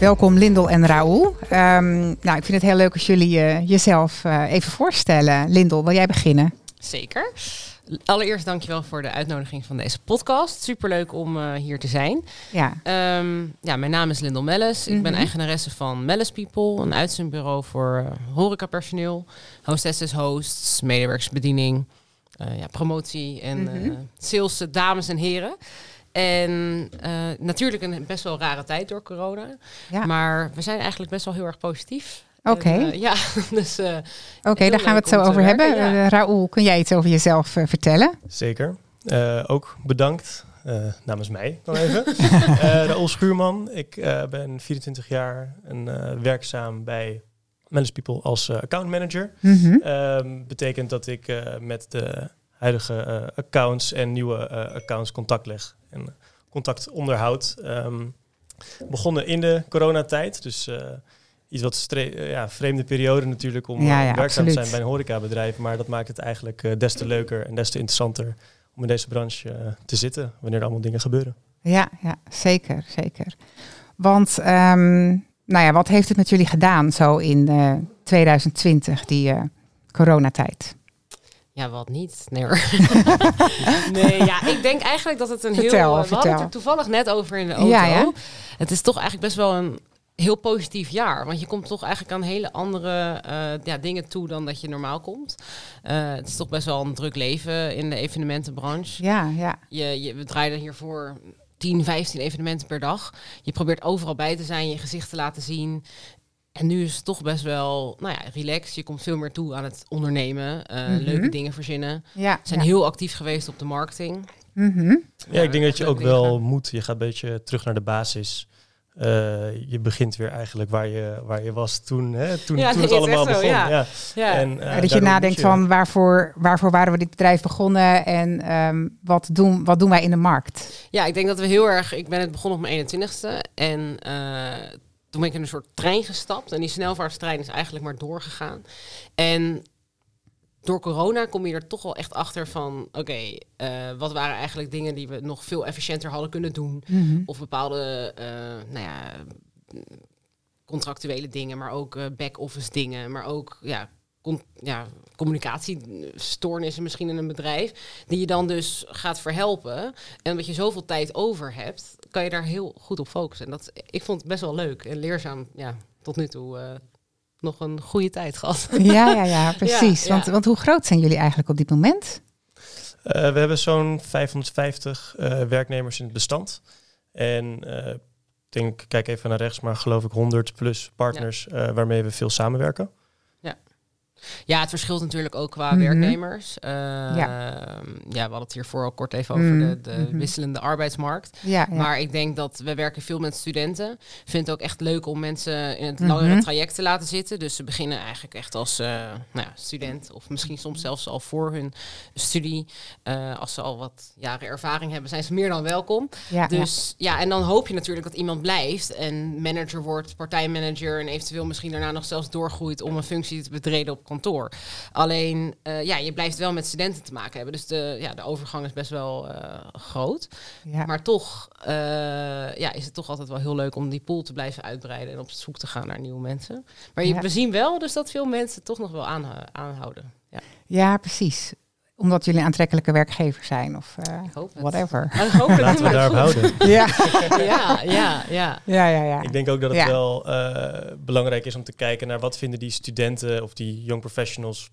Welkom Lindel en Raoul. Ehm, nou, ik vind het heel leuk als jullie uh, jezelf uh, even voorstellen. Lindel, wil jij beginnen? Zeker. Allereerst dankjewel voor de uitnodiging van deze podcast. Superleuk om uh, hier te zijn. Ja. Um, ja, mijn naam is Lindel Melles. Ik mm -hmm. ben eigenaresse van Melles People, een uitzendbureau voor horecapersoneel, hostesses, hosts, medewerkersbediening, ja, promotie en mm -hmm. sales, dames en heren. En uh, natuurlijk een best wel rare tijd door corona. Ja. Maar we zijn eigenlijk best wel heel erg positief. Oké. Okay. Uh, ja, dus. Uh, Oké, okay, daar gaan we het zo over hebben. Ja. Raoul, kun jij iets over jezelf vertellen? Zeker. ook bedankt. namens mij dan even. Raoul Schuurman. Ik ben 24 jaar en werkzaam bij Manage People als account manager. Mm -hmm. betekent dat ik met de huidige accounts en nieuwe accounts contact leg en contact onderhoud. Um, begonnen in de coronatijd, dus iets wat ja, vreemde periode natuurlijk om ja, ja, werkzaam te zijn bij een horecabedrijf. Maar dat maakt het eigenlijk uh, des te leuker en des te interessanter om in deze branche te zitten wanneer er allemaal dingen gebeuren. Ja, ja zeker, zeker. Want um, nou ja, wat heeft het met jullie gedaan zo in 2020, die coronatijd? Ja, wat niet? Nee hoor. nee, ja, ik denk eigenlijk dat het een vertel, heel... Uh, we hadden het er toevallig net over in de auto. Ja, ja? Het is toch eigenlijk best wel een heel positief jaar. Want je komt toch eigenlijk aan hele andere uh, ja, dingen toe dan dat je normaal komt. Uh, het is toch best wel een druk leven in de evenementenbranche. Ja, ja. Je, je, we draaien hiervoor 10, 15 evenementen per dag. Je probeert overal bij te zijn, je gezicht te laten zien. En nu is het toch best wel, nou ja, relaxed. Je komt veel meer toe aan het ondernemen, uh, Mhm. leuke dingen verzinnen. Ja, zijn ja. heel actief geweest op de marketing. Mhm. Ja, ik denk dat je ook wel moet. Je gaat een beetje terug naar de basis. Uh, je begint weer eigenlijk waar je, waar je was toen, hè? toen, Ja, toen het allemaal zo, begon. ja. Ja. Ja. En, uh, dat je nadenkt je- van waarvoor, waarvoor waren we dit bedrijf begonnen en ehm, wat, doen, wat doen wij in de markt? ja, ik denk dat we heel erg... Ik ben het begonnen op mijn 21ste. En eh, toen ben ik in een soort trein gestapt. En die snelvaartstrein is eigenlijk maar doorgegaan. En door corona kom je er toch wel echt achter van... Oké, eh, wat waren eigenlijk dingen die we nog veel efficiënter hadden kunnen doen? Mhm. Of bepaalde, eh, nou ja, contractuele dingen, maar ook eh, back-office dingen, maar ook ja, ja, communicatiestoornissen misschien in een bedrijf, die je dan dus gaat verhelpen. En omdat je zoveel tijd over hebt, kan je daar heel goed op focussen. En dat, ik vond het best wel leuk en leerzaam, ja, tot nu toe eh, nog een goede tijd gehad. Ja, ja, ja, precies. Ja, Want, ja. want hoe groot zijn jullie eigenlijk op dit moment? Uh, we hebben zo'n 550 uh, werknemers in het bestand. En uh, ik denk, kijk even naar rechts, maar geloof ik 100 plus partners ja. waarmee we veel samenwerken. Ja, het verschilt natuurlijk ook qua Mhm. werknemers. Uh, Ja. we hadden het hiervoor al kort even over Mm, de, de mhm. wisselende arbeidsmarkt. Ja, ja. Maar ik denk dat we werken veel met studenten. Vind het ook echt leuk om mensen in het Mhm. langere traject te laten zitten. Dus ze beginnen eigenlijk echt als uh, nou ja, student. Of misschien soms zelfs al voor hun studie. Uh, als ze al wat jaren ervaring hebben, zijn ze meer dan welkom. ja, Dus ja. en dan hoop je natuurlijk dat iemand blijft en manager wordt, partijmanager en eventueel misschien daarna nog zelfs doorgroeit om een functie te betreden op kantoor. Alleen, uh, ja, je blijft wel met studenten te maken hebben, dus de, ja, de overgang is best wel uh, groot. ja. Maar toch uh, ja, is het toch altijd wel heel leuk om die pool te blijven uitbreiden en op zoek te gaan naar nieuwe mensen. Maar je, Ja. we zien wel dus dat veel mensen toch nog wel aanhouden. Ja, ja, precies. Omdat jullie een aantrekkelijke werkgever zijn of uh, whatever. Ik hoop het, Laten we daarop houden. ja. Ja, ja, ja. ja, ja, ja. Ik denk ook dat het Ja. wel uh, belangrijk is om te kijken naar wat vinden die studenten of die young professionals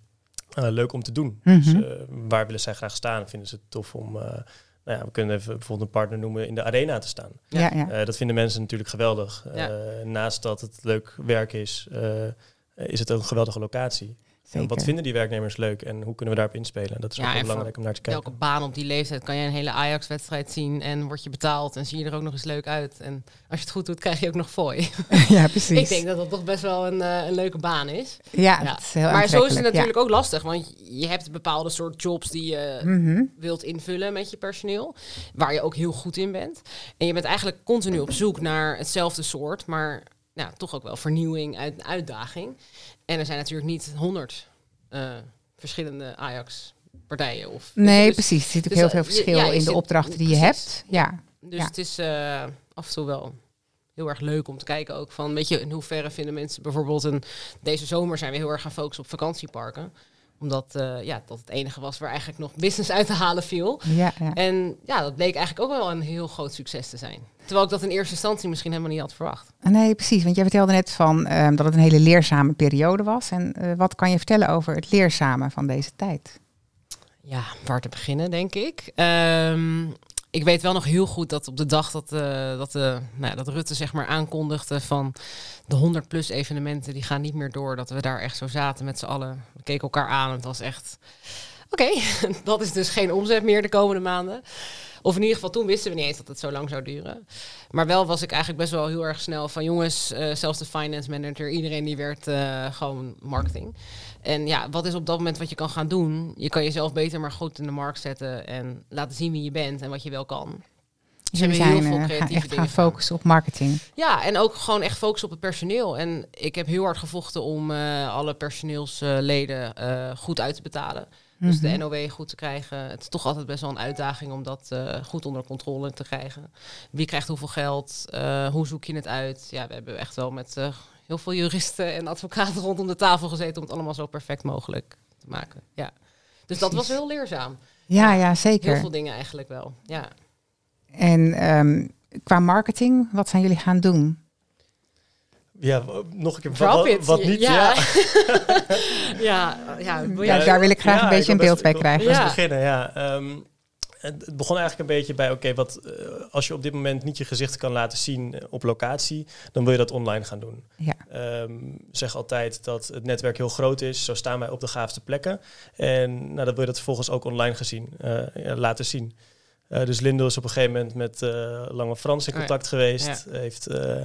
uh, leuk om te doen. Mhm. Dus uh, waar willen zij graag staan? Vinden ze het tof om, uh, nou ja, we kunnen even bijvoorbeeld een partner noemen, in de arena te staan. ja, ja. Uh, dat vinden mensen natuurlijk geweldig. Ja. Naast dat het leuk werk is, uh, is het ook een geweldige locatie. En wat vinden die werknemers leuk en hoe kunnen we daarop inspelen? Dat is ook wel belangrijk om naar te kijken. Elke baan op die leeftijd kan je een hele Ajax-wedstrijd zien en word je betaald en zie je er ook nog eens leuk uit. En als je het goed doet, krijg je ook nog fooi. ja, precies. Ik denk dat dat toch best wel een, uh, een leuke baan is. Ja, Dat is heel Maar zo is het natuurlijk ook lastig, want je hebt bepaalde soort jobs die je mhm. wilt invullen met je personeel, waar je ook heel goed in bent. En je bent eigenlijk continu op zoek naar hetzelfde soort, maar nou, toch ook wel vernieuwing, uit, uitdaging. En er zijn natuurlijk niet honderd uh, verschillende Ajax-partijen. Of, nee, dus, precies. Er zit ook dus, heel veel verschil in de opdrachten die je hebt. Ja. Dus het is uh, af en toe wel heel erg leuk om te kijken ook van, weet je, in hoeverre vinden mensen bijvoorbeeld een, deze zomer zijn we heel erg gaan focussen op vakantieparken omdat uh, ja, dat het enige was waar eigenlijk nog business uit te halen viel. Ja, ja. En ja, dat bleek eigenlijk ook wel een heel groot succes te zijn. Terwijl ik dat in eerste instantie misschien helemaal niet had verwacht. Nee, precies. Want jij vertelde net van, um, dat het een hele leerzame periode was. En uh, wat kan je vertellen over het leerzame van deze tijd? Ja, waar te beginnen, denk ik. Um, ik weet wel nog heel goed dat op de dag dat, uh, dat, uh, nou, dat Rutte zeg maar aankondigde van de 100 plus evenementen, die gaan niet meer door. Dat we daar echt zo zaten met z'n allen. We keken elkaar aan. Het was echt, oké, dat is dus geen omzet meer de komende maanden. Of in ieder geval toen wisten we niet eens dat het zo lang zou duren. Maar wel was ik eigenlijk best wel heel erg snel van jongens, uh, zelfs de finance manager, iedereen die werd uh, gewoon marketing. En ja, wat is op dat moment wat je kan gaan doen? Je kan jezelf beter maar goed in de markt zetten en laten zien wie je bent en wat je wel kan. Dus we zijn heel veel eh, creatieve echt gaan focussen op marketing. Ja, en ook gewoon echt focussen op het personeel. En ik heb heel hard gevochten om uh, alle personeelsleden goed uit te betalen. Dus de mhm. NOW goed te krijgen. Het is toch altijd best wel een uitdaging om dat uh, goed onder controle te krijgen. Wie krijgt hoeveel geld? Uh, hoe zoek je het uit? Ja, we hebben echt wel met uh, heel veel juristen en advocaten rondom de tafel gezeten om het allemaal zo perfect mogelijk te maken. Ja. Dus dat was heel leerzaam. Ja, ja, zeker. Heel veel dingen eigenlijk wel. Ja. En um, qua marketing, wat zijn jullie gaan doen? Ja, nog een keer. Wat, wat, niet? Ja. Ja. ja, ja, daar wil ik graag een beetje een beeld bij krijgen. Ja. beginnen, ja. Um, het begon eigenlijk een beetje bij, oké, wat uh, als je op dit moment niet je gezicht kan laten zien eh, op locatie, dan wil je dat online gaan doen. Ja. Um, zeg altijd dat het netwerk heel groot is, zo staan wij op de gaafste plekken. En nou, dan wil je dat vervolgens ook online gezien, uh, laten zien. Uh, dus Lindo is op een gegeven moment met Lange Frans in oh contact geweest. Heeft uh,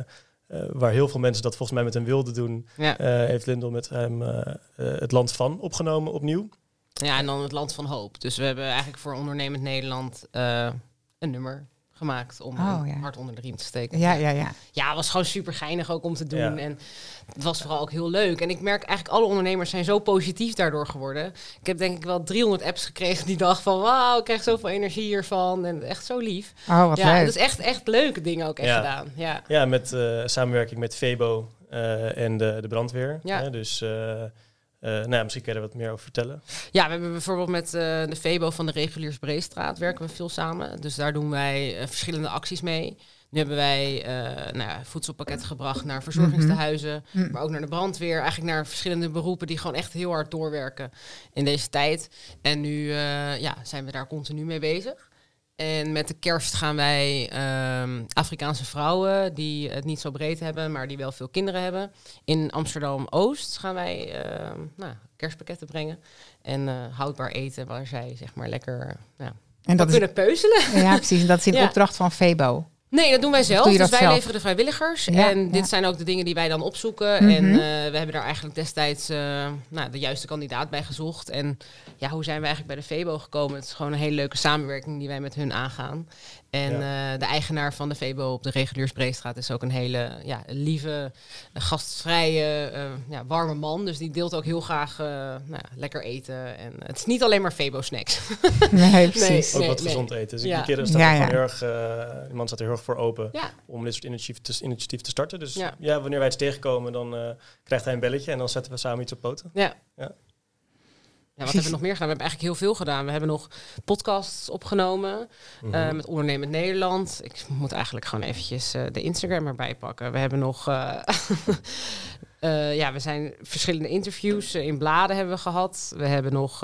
waar heel veel mensen dat volgens mij met hem wilden doen, ja. uh, heeft Lindel met hem uh, het land van opgenomen opnieuw. Ja, en dan het land van hoop. Dus we hebben eigenlijk voor ondernemend Nederland een nummer gemaakt om oh, ja. hard onder de riem te steken. Ja, ja, ja. Ja, het was gewoon super geinig ook om te doen. En het was vooral ook heel leuk. En ik merk eigenlijk alle ondernemers zijn zo positief daardoor geworden. Ik heb denk ik wel 300 apps gekregen die dag van wauw, ik krijg zoveel energie hiervan. En echt zo lief. Oh, wat ja, leuk. Het is echt, echt leuke dingen ook echt gedaan. Ja, ja met uh, samenwerking met Febo uh, en de, de brandweer. Ja. dus... Uh, uh, nou ja, misschien kun je er wat meer over vertellen. Ja, we hebben bijvoorbeeld met uh, de Febo van de Reguliers Breestraat werken we veel samen. Dus daar doen wij uh, verschillende acties mee. Nu hebben wij nou ja, voedselpakketten gebracht naar verzorgingstehuizen, mm -hmm. maar ook naar de brandweer. Eigenlijk naar verschillende beroepen die gewoon echt heel hard doorwerken in deze tijd. En nu ja, zijn we daar continu mee bezig. En met de kerst gaan wij um, Afrikaanse vrouwen die het niet zo breed hebben, maar die wel veel kinderen hebben. In Amsterdam Oost gaan wij uh, nou, kerstpakketten brengen. En uh, houdbaar eten waar zij zeg maar lekker nou, en dat kunnen peuzelen. Ja, precies. dat is in ja. opdracht van Febo. Nee, dat doen wij zelf. dus wij zelf? leveren de vrijwilligers. en dit zijn ook de dingen die wij dan opzoeken. En uh, we hebben daar eigenlijk destijds uh, nou, de juiste kandidaat bij gezocht. En ja, hoe zijn we eigenlijk bij de Febo gekomen? Het is gewoon een hele leuke samenwerking die wij met hun aangaan. En ja. uh, de eigenaar van de Febo op de Reguliersbreestraat is ook een hele ja, lieve, gastvrije, uh, ja, warme man. Dus die deelt ook heel graag uh, nou, lekker eten. En het is niet alleen maar Febo snacks. Nee, precies. Nee, ook wat nee. gezond eten. Dus ja. die keer staat ja, ja. heel erg, die man staat er heel erg voor open om dit soort initiatief te, initiatief te starten. Dus ja. wanneer wij het tegenkomen, dan krijgt hij een belletje en dan zetten we samen iets op poten. Ja. Ja. Wat hebben we nog meer gedaan? We hebben eigenlijk heel veel gedaan. We hebben nog podcasts opgenomen mm -hmm. uh, met Ondernemend Nederland. Ik moet eigenlijk gewoon eventjes uh, de Instagram erbij pakken. We hebben nog... Uh, ja, we zijn verschillende interviews in bladen hebben we gehad. We hebben nog...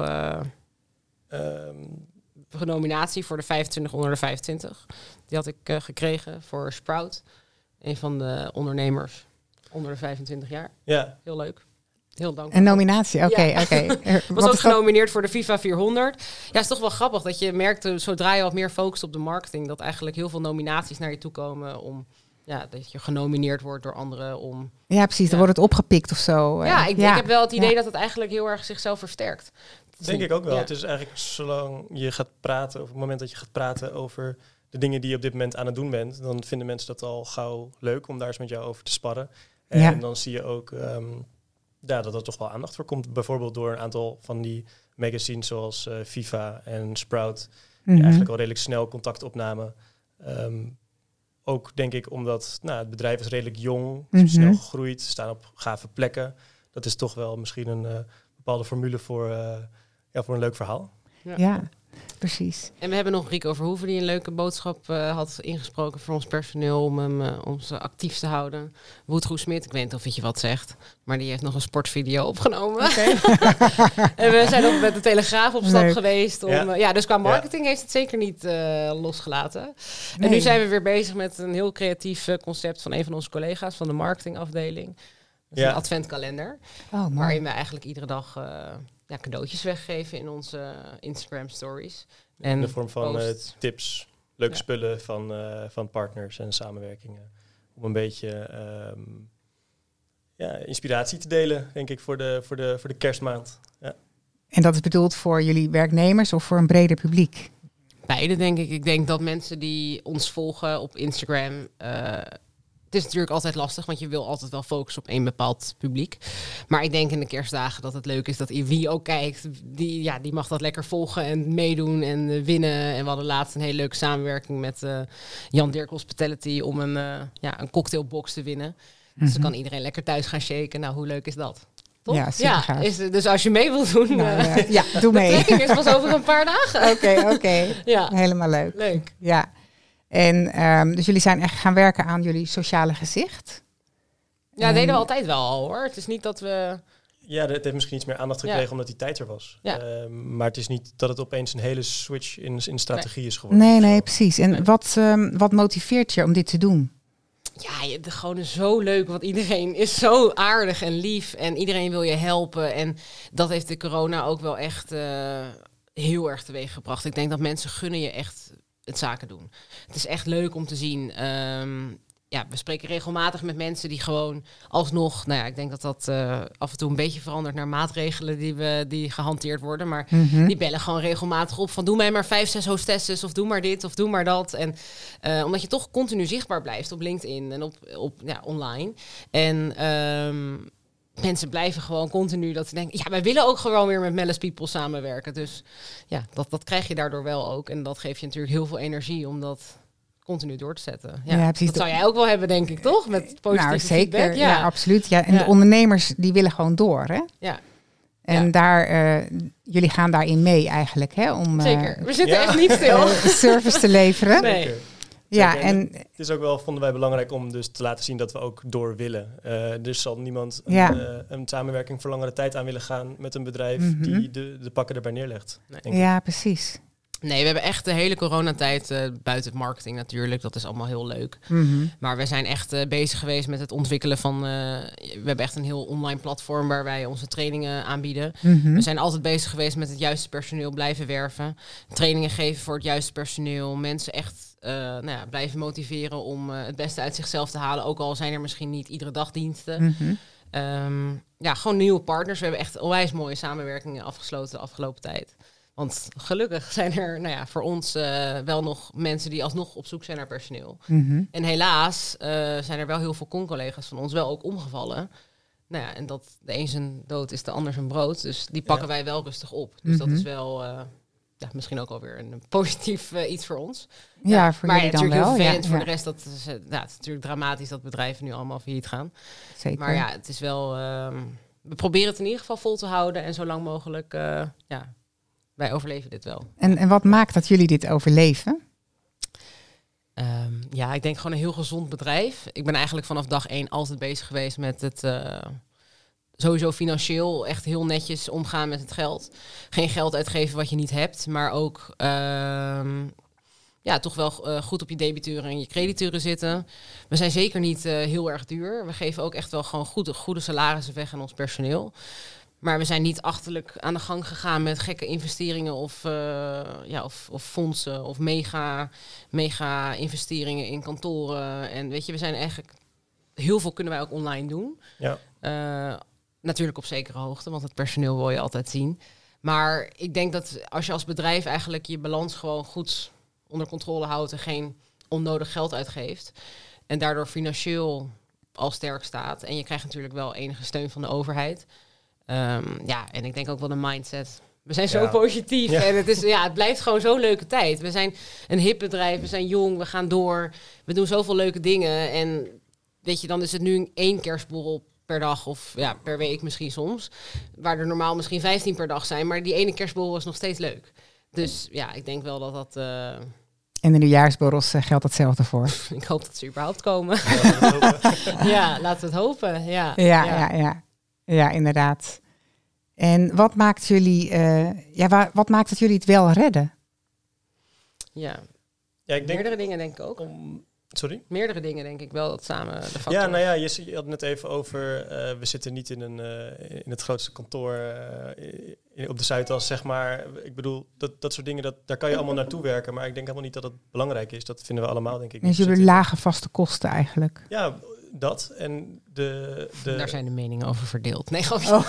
Um. Nominatie voor de 25 onder de 25. Die had ik gekregen voor Sprout. Een van de ondernemers onder de 25 jaar. Ja. Heel leuk. Heel dankbaar. Een nominatie, oké, Ja. oké. Was ook genomineerd voor de FIFA 400. Ja, het is toch wel grappig dat je merkt, eh, zodra je wat meer focust op de marketing, dat eigenlijk heel veel nominaties naar je toe komen om ja, dat je genomineerd wordt door anderen om. Ja, precies. Ja. Dan wordt het opgepikt of zo. Ja, eh. ik, ik heb wel het idee Ja. dat het eigenlijk heel erg zichzelf versterkt. Denk ik ook wel. Ja. Het is eigenlijk zolang je gaat praten, of op het moment dat je gaat praten over de dingen die je op dit moment aan het doen bent, dan vinden mensen dat al gauw leuk om daar eens met jou over te sparren. En Ja. dan zie je ook ehm, ja, dat er toch wel aandacht voor komt. Bijvoorbeeld door een aantal van die magazines zoals eh, FIFA en Sprout, die Mhm. eigenlijk al redelijk snel contact opnamen. Ehm, ook denk ik omdat nou, het bedrijf is redelijk jong, is Mhm. snel gegroeid, ze staan op gave plekken. Dat is toch wel misschien een eh, bepaalde formule voor, eh, ja, voor een leuk verhaal. Ja, precies. En we hebben nog Rico Verhoeven die een leuke boodschap eh, had ingesproken voor ons personeel om, hem, eh, om ze actief te houden. Woetroe Smit, ik weet niet of het je wat zegt, maar die heeft nog een sportvideo opgenomen. en we zijn ook met de Telegraaf op stap Leuk. geweest. Om, Ja. ja. ja, dus qua marketing heeft het zeker niet eh, losgelaten. En nu zijn we weer bezig met een heel creatief eh, concept van een van onze collega's van de marketingafdeling. Dat is Ja. een adventkalender. Oh. Waarin we eigenlijk iedere dag eh, ja, cadeautjes weggeven in onze eh, Instagram stories. En in de vorm van eh, tips, leuke Ja. spullen van, eh, van partners en samenwerkingen. Om een beetje ehm, ja, inspiratie te delen, denk ik, voor de, voor de, voor de kerstmaand. Ja. En dat is bedoeld voor jullie werknemers of voor een breder publiek? Beide denk ik. Ik denk dat mensen die ons volgen op Instagram. eh, het is natuurlijk altijd lastig, want je wil altijd wel focussen op één bepaald publiek. Maar ik denk in de kerstdagen dat het leuk is dat wie ook kijkt, die, ja, die mag dat lekker volgen en meedoen en eh, winnen. En we hadden laatst een hele leuke samenwerking met eh, Jan Dirk Hospitality om een, eh, ja, een cocktailbox te winnen. Dus dan kan iedereen lekker thuis gaan shaken. Nou, hoe leuk is dat? Ja, supergaaf. is, dus als je mee wilt doen, Nou, ja, doe mee. de Oké, trekking is pas over een paar dagen. oké. Ja, Helemaal leuk. leuk. Ja. En ehm, dus jullie zijn echt gaan werken aan jullie sociale gezicht? Ja, dat deden we altijd wel al hoor. Het is niet dat we. Ja, het heeft misschien iets meer aandacht Ja. gekregen omdat die tijd er was. Ja. Ehm, maar het is niet dat het opeens een hele switch in, in strategie is geworden. Nee, nee, precies. En Nee. wat, ehm, wat motiveert je om dit te doen? Ja, je, de, gewoon zo leuk, want iedereen is zo aardig en lief en iedereen wil je helpen. En dat heeft de corona ook wel echt eh, heel erg teweeg gebracht. Ik denk dat mensen gunnen je echt het zaken doen. Het is echt leuk om te zien. Ehm, ja, we spreken regelmatig met mensen die gewoon alsnog, nou ja, ik denk dat dat eh, af en toe een beetje verandert naar maatregelen die, we, die gehanteerd worden. Maar Mhm. Die bellen gewoon regelmatig op van doe mij maar vijf, zes hostesses of doe maar dit of doe maar dat. En eh, omdat je toch continu zichtbaar blijft op LinkedIn en op, op ja, online. En ehm, mensen blijven gewoon continu dat ze denken, ja, wij willen ook gewoon weer met Mellis People samenwerken. Dus ja, dat, dat krijg je daardoor wel ook. En dat geeft je natuurlijk heel veel energie om dat continu door te zetten. Ja, Ja, precies. Dat zou jij ook wel hebben, denk ik, toch? Met positieve nou, zeker. feedback. Ja. Ja, absoluut. Ja. En Ja. de ondernemers die willen gewoon door, hè? Ja. En Ja. daar, eh, jullie gaan daarin mee eigenlijk, hè? Om eh, zeker. We zitten Ja. echt niet stil. service te leveren. Nee. Ja, Zeker. en Het is ook wel, vonden wij belangrijk om dus te laten zien dat we ook door willen. Eh, dus zal niemand een, eh, een samenwerking voor langere tijd aan willen gaan met een bedrijf Mhm. die de, de pakken erbij neerlegt. Nee. ik. ja, precies. Nee, we hebben echt de hele coronatijd, eh buiten het marketing natuurlijk, dat is allemaal heel leuk. Mhm. Maar we zijn echt eh, bezig geweest met het ontwikkelen van... eh, we hebben echt een heel online platform waar wij onze trainingen aanbieden. Mhm. We zijn altijd bezig geweest met het juiste personeel blijven werven. Trainingen geven voor het juiste personeel. Mensen echt eh, nou ja, blijven motiveren om eh, het beste uit zichzelf te halen. Ook al zijn er misschien niet iedere dag diensten. Mhm. Ehm, ja, gewoon nieuwe partners. We hebben echt onwijs mooie samenwerkingen afgesloten de afgelopen tijd. Want gelukkig zijn er nou ja, voor ons eh, wel nog mensen die alsnog op zoek zijn naar personeel. Mhm. En helaas zijn er wel heel veel con-collega's van ons wel ook omgevallen. Nou ja, en dat de een zijn dood is de ander zijn brood. Dus die pakken Ja. wij wel rustig op. Dus dat Mhm. is wel ja, misschien ook alweer een positief eh, iets voor ons. Ja, voor maar jullie dan natuurlijk wel. heel Ja. Voor ja, de rest, dat is, eh, ja, het is natuurlijk dramatisch dat bedrijven nu allemaal failliet gaan. zeker. Maar ja, het is wel. ehm, we proberen het in ieder geval vol te houden en zo lang mogelijk. eh, ja, wij overleven dit wel. En, en wat maakt dat jullie dit overleven? Ehm, ja, ik denk gewoon een heel gezond bedrijf. Ik ben eigenlijk vanaf dag één altijd bezig geweest met het. Sowieso financieel echt heel netjes omgaan met het geld. Geen geld uitgeven wat je niet hebt, maar ook. ehm, ja, toch wel eh, goed op je debiteuren en je crediteuren zitten. We zijn zeker niet eh, heel erg duur. We geven ook echt wel gewoon goede, goede salarissen weg aan ons personeel. Maar we zijn niet achterlijk aan de gang gegaan met gekke investeringen of, uh, ja, of, of, fondsen of mega, mega investeringen in kantoren. En weet je, we zijn eigenlijk heel veel kunnen wij ook online doen. Ja. Natuurlijk op zekere hoogte, want het personeel wil je altijd zien. Maar ik denk dat als je als bedrijf eigenlijk je balans gewoon goed onder controle houdt en geen onnodig geld uitgeeft. En daardoor financieel al sterk staat. En je krijgt natuurlijk wel enige steun van de overheid. Um, ja, en ik denk ook wel de mindset. We zijn zo positief en het, is, ja, het blijft gewoon zo'n leuke tijd. We zijn een hip bedrijf, we zijn jong, we gaan door. We doen zoveel leuke dingen. En weet je, dan is het nu één kerstborrel per dag of ja, per week misschien soms. Waar er normaal misschien 15 per dag zijn. Maar die ene kerstborrel is nog steeds leuk. Dus ja, ik denk wel dat dat... Uh... En de nieuwjaarsborrels uh, geldt hetzelfde voor. ik hoop dat ze überhaupt komen. ja, laten we het hopen. Ja, ja, ja. ja, ja. inderdaad. En wat maakt jullie, uh, ja, waar, wat maakt het jullie het wel redden? Ja, ja ik denk, meerdere dingen denk ik ook. Om, Sorry? Meerdere dingen denk ik wel dat samen de factor. Ja, nou ja, je, je had net even over, uh, we zitten niet in, een, uh, in het grootste kantoor uh, op de Zuidas, zeg maar. Ik bedoel, dat, dat soort dingen, dat, daar kan je allemaal naartoe werken. Maar ik denk helemaal niet dat het belangrijk is. Dat vinden we allemaal, denk ik. Dus je hebt lage vaste kosten eigenlijk. Ja, dat. En de, de... Daar zijn de meningen over verdeeld. Nee, oh.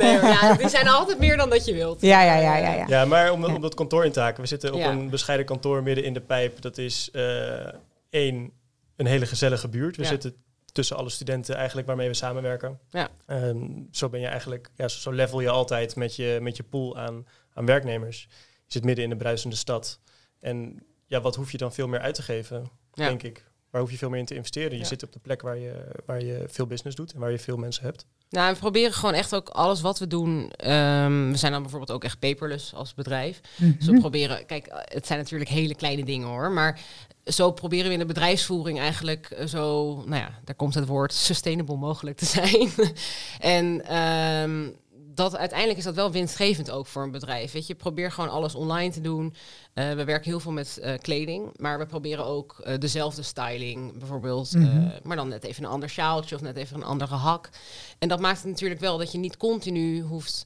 nee ja, die zijn altijd meer dan dat je wilt. Ja, ja, ja. Ja, ja. ja maar om, om dat kantoor in te haken. We zitten op een bescheiden kantoor midden in de pijp. Dat is uh, één, een hele gezellige buurt. We zitten tussen alle studenten eigenlijk waarmee we samenwerken. Ja. Um, zo ben je eigenlijk, ja, zo, level je altijd met je, met je pool aan, aan werknemers. Je zit midden in de bruisende stad. En ja, wat hoef je dan veel meer uit te geven, denk ik waar hoef je veel meer in te investeren? Je zit op de plek waar je, waar je veel business doet en waar je veel mensen hebt. Nou, we proberen gewoon echt ook alles wat we doen. Um, we zijn dan bijvoorbeeld ook echt paperless als bedrijf. Mm Dus we proberen, kijk, het zijn natuurlijk hele kleine dingen hoor, maar zo proberen we in de bedrijfsvoering eigenlijk eh, zo, nou ja, daar komt het woord sustainable mogelijk te zijn. en um, dat uiteindelijk is dat wel winstgevend ook voor een bedrijf. Weet je, probeer gewoon alles online te doen. Uh, we werken heel veel met uh, kleding, maar we proberen ook uh, dezelfde styling, bijvoorbeeld, mm -hmm. maar dan net even een ander sjaaltje of net even een andere hak. En dat maakt het natuurlijk wel dat je niet continu hoeft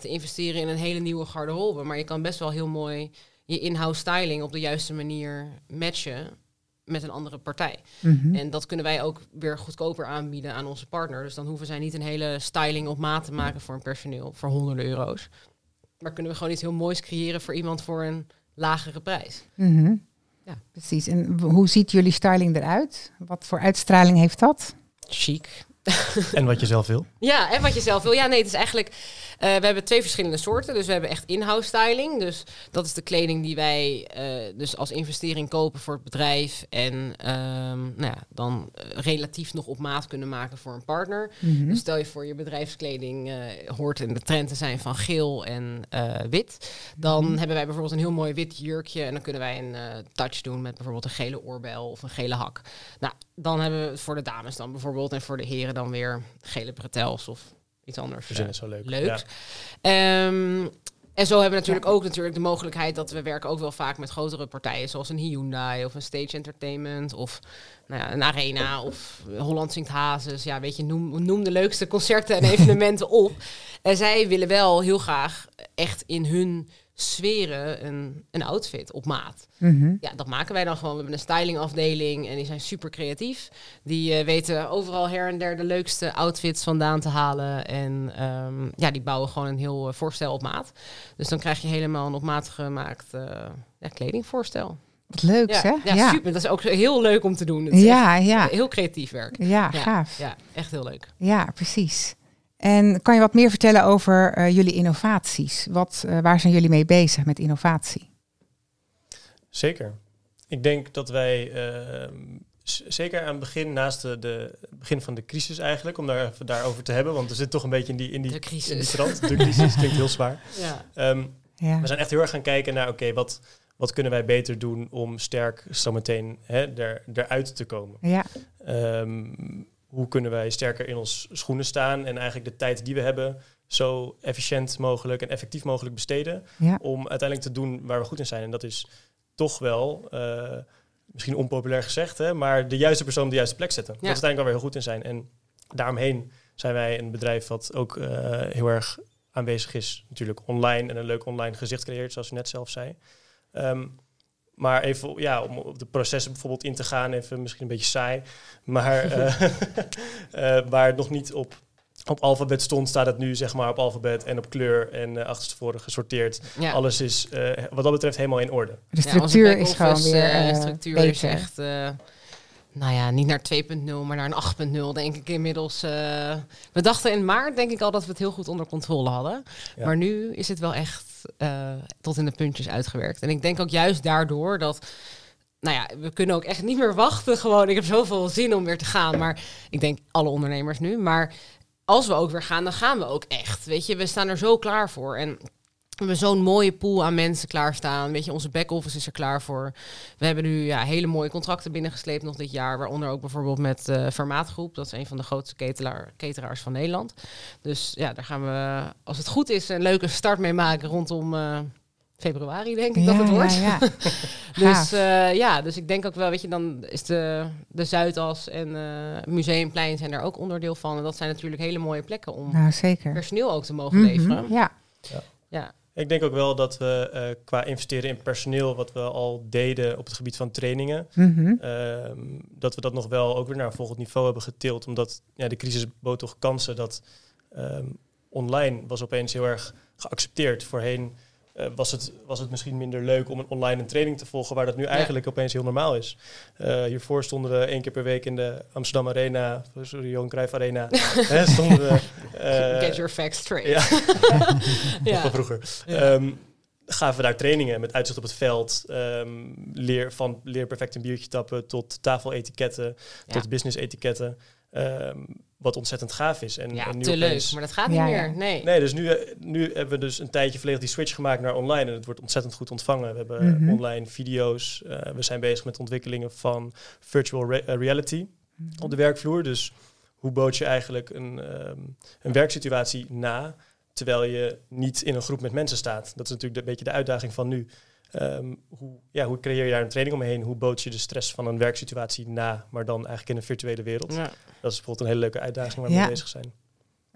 te investeren in een hele nieuwe garderobe, maar je kan best wel heel mooi je in-house styling op de juiste manier matchen met een andere partij. Mhm. En dat kunnen wij ook weer goedkoper aanbieden aan onze partner. Dus dan hoeven zij niet een hele styling op maat te maken voor een personeel voor honderden euro's. Maar kunnen we gewoon iets heel moois creëren voor iemand voor een lagere prijs. Mhm. Ja. Precies. En hoe ziet jullie styling eruit? Wat voor uitstraling heeft dat? Chic. en wat je zelf wil? Ja, en wat je zelf wil. Ja, nee, het is eigenlijk we hebben twee verschillende soorten. Dus we hebben echt in-house styling. Dus dat is de kleding die wij uh, dus als investering kopen voor het bedrijf. En um, nou ja, dan uh, relatief nog op maat kunnen maken voor een partner. Mm -hmm. Dus stel je voor je bedrijfskleding hoort in de trend te zijn van geel en wit. Dan mm -hmm. hebben wij bijvoorbeeld een heel mooi wit jurkje. En dan kunnen wij een touch doen met bijvoorbeeld een gele oorbel of een gele hak. Nou, dan hebben we het voor de dames dan bijvoorbeeld. En voor de heren dan weer gele bretels of iets anders. Verzin is zo leuk. Leuk. Ja. Um, en zo hebben we natuurlijk ook natuurlijk de mogelijkheid dat we werken ook wel vaak met grotere partijen, zoals een Hyundai of een Stage Entertainment of nou ja, een Arena of Holland Zingt Hazes. Ja, weet je, noem, noem de leukste concerten en evenementen op. En zij willen wel heel graag echt in hun sferen een, een outfit op maat. Mhm. Ja, dat maken wij dan gewoon. We hebben een stylingafdeling en die zijn super creatief. Die uh, weten overal her en der de leukste outfits vandaan te halen. En um, ja, die bouwen gewoon een heel uh, voorstel op maat. Dus dan krijg je helemaal een op maat gemaakt uh, ja, kledingvoorstel. Wat leuk, ja, hè? Ja, super. Dat is ook heel leuk om te doen. Het ja, ja. Heel creatief werk. Ja, gaaf. Ja, echt heel leuk. Ja, precies. En kan je wat meer vertellen over uh, jullie innovaties? Wat, uh, waar zijn jullie mee bezig met innovatie? Zeker. Ik denk dat wij uh, zeker aan het begin, naast de, de, begin van de crisis eigenlijk, om daar even daarover te hebben, want we zitten toch een beetje in die, in die, de crisis. In die trant. De crisis klinkt heel zwaar. Ja. Um, ja. We zijn echt heel erg gaan kijken naar, oké, okay, wat, wat kunnen wij beter doen om sterk zometeen hè, er, eruit te komen? Ja. Um, hoe kunnen wij sterker in ons schoenen staan en eigenlijk de tijd die we hebben zo efficiënt mogelijk en effectief mogelijk besteden. Ja. Om uiteindelijk te doen waar we goed in zijn. En dat is toch wel, eh, misschien onpopulair gezegd, hè, maar de juiste persoon op de juiste plek zetten. Ja. Dat is uiteindelijk wel weer heel goed in zijn. En daaromheen zijn wij een bedrijf wat ook eh, heel erg aanwezig is. Natuurlijk online en een leuk online gezicht creëert, zoals u net zelf zei. Ehm, maar even ja, om op de processen bijvoorbeeld in te gaan, even misschien een beetje saai. Maar eh, eh, waar het nog niet op, op alfabet stond, staat het nu zeg maar op alfabet en op kleur en uh, achterstevoren gesorteerd. Ja. Alles is eh, wat dat betreft helemaal in orde. De Ja, onze structuur is gewoon weer eh, structuur beter. is echt, eh, nou ja, niet naar 2.0, maar naar een 8.0 denk ik inmiddels. eh. we dachten in maart denk ik al dat we het heel goed onder controle hadden. Ja. Maar nu is het wel echt eh, tot in de puntjes uitgewerkt. En ik denk ook juist daardoor dat... Nou ja, we kunnen ook echt niet meer wachten. Gewoon, ik heb zoveel zin om weer te gaan. Maar ik denk alle ondernemers nu. Maar als we ook weer gaan, dan gaan we ook echt. Weet je, we staan er zo klaar voor. En we hebben zo'n mooie pool aan mensen klaarstaan. Weet je, onze back-office is er klaar voor. We hebben nu ja, hele mooie contracten binnengesleept nog dit jaar. Waaronder ook bijvoorbeeld met eh Vermaatgroep. Dat is een van de grootste ketelaar, cateraars van Nederland. Dus ja, daar gaan we, als het goed is, een leuke start mee maken rondom eh, februari, denk ik dat het wordt. Ja, ja. Dus eh, ja, dus ik denk ook wel, weet je, dan is de, de Zuidas en Museumplein zijn daar ook onderdeel van. En dat zijn natuurlijk hele mooie plekken om Nou, zeker. personeel ook te mogen Mhm, leveren. Ja, Ja, Ik denk ook wel dat we eh, qua investeren in personeel, wat we al deden op het gebied van trainingen, Mhm. Ehm, dat we dat nog wel ook weer naar een volgend niveau hebben getild. Omdat ja, de crisis bood toch kansen dat ehm, online was opeens heel erg geaccepteerd. Voorheen eh, was, het, was het misschien minder leuk om een online een training te volgen, waar dat nu eigenlijk opeens heel normaal is. Eh, hiervoor stonden we één keer per week in de Amsterdam Arena, sorry, Johan Cruijff Arena. hè, stonden we, eh, get your facts straight. ja, Ja. van vroeger. Ja. Ehm, gaven we daar trainingen met uitzicht op het veld. ehm, leer van leer perfect een biertje tappen tot tafeletiketten, Ja. tot business etiketten. Ehm, wat ontzettend gaaf is. En, Ja, en nu te opeens- leuk, maar dat gaat niet Ja, ja. meer. Nee. Nee, dus nu, eh, nu hebben we dus een tijdje volledig die switch gemaakt naar online. En het wordt ontzettend goed ontvangen. We hebben Mhm. online video's. eh, we zijn bezig met ontwikkelingen van virtual re- eh, reality Mhm. op de werkvloer. Dus hoe bood je eigenlijk een, ehm, een werksituatie na, terwijl je niet in een groep met mensen staat? Dat is natuurlijk een beetje de uitdaging van nu. Ehm, hoe, ja, hoe creëer je daar een training omheen? Hoe bood je de stress van een werksituatie na, maar dan eigenlijk in een virtuele wereld? Ja. Dat is bijvoorbeeld een hele leuke uitdaging waar we Ja. mee bezig zijn.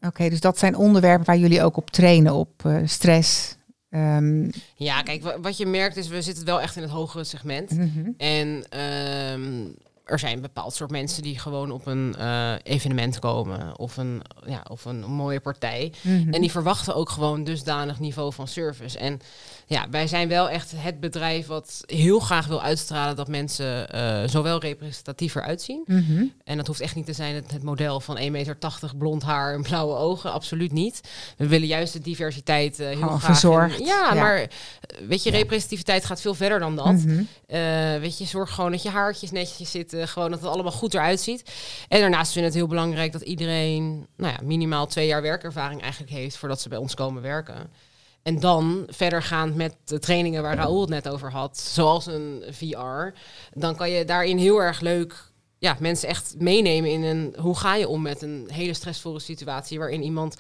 Oké, dus dat zijn onderwerpen waar jullie ook op trainen, op eh, stress. Ehm, ja, kijk, wa- wat je merkt is, we zitten wel echt in het hogere segment. mhm. En ehm, er zijn een bepaald soort mensen die gewoon op een eh, evenement komen. Of een, ja, of een mooie partij. Mhm. En die verwachten ook gewoon dusdanig niveau van service. En ja, wij zijn wel echt het bedrijf wat heel graag wil uitstralen dat mensen eh, zowel representatiever uitzien. Mhm. En dat hoeft echt niet te zijn het, het model van 1,80 meter blond haar en blauwe ogen. Absoluut niet. We willen juist de diversiteit eh, heel Gewoon graag. verzorgd. En- ja, Ja. maar eh, weet je, representativiteit gaat veel verder dan dat. Mhm. Weet je, zorg gewoon dat je haartjes netjes zitten. Gewoon dat het allemaal goed eruit ziet. En daarnaast vinden we het heel belangrijk dat iedereen nou ja, minimaal twee jaar werkervaring eigenlijk heeft voordat ze bij ons komen werken. En dan verdergaand met de trainingen waar Raoul het net over had, zoals een VR, dan kan je daarin heel erg leuk ja, mensen echt meenemen in een hoe ga je om met een hele stressvolle situatie waarin iemand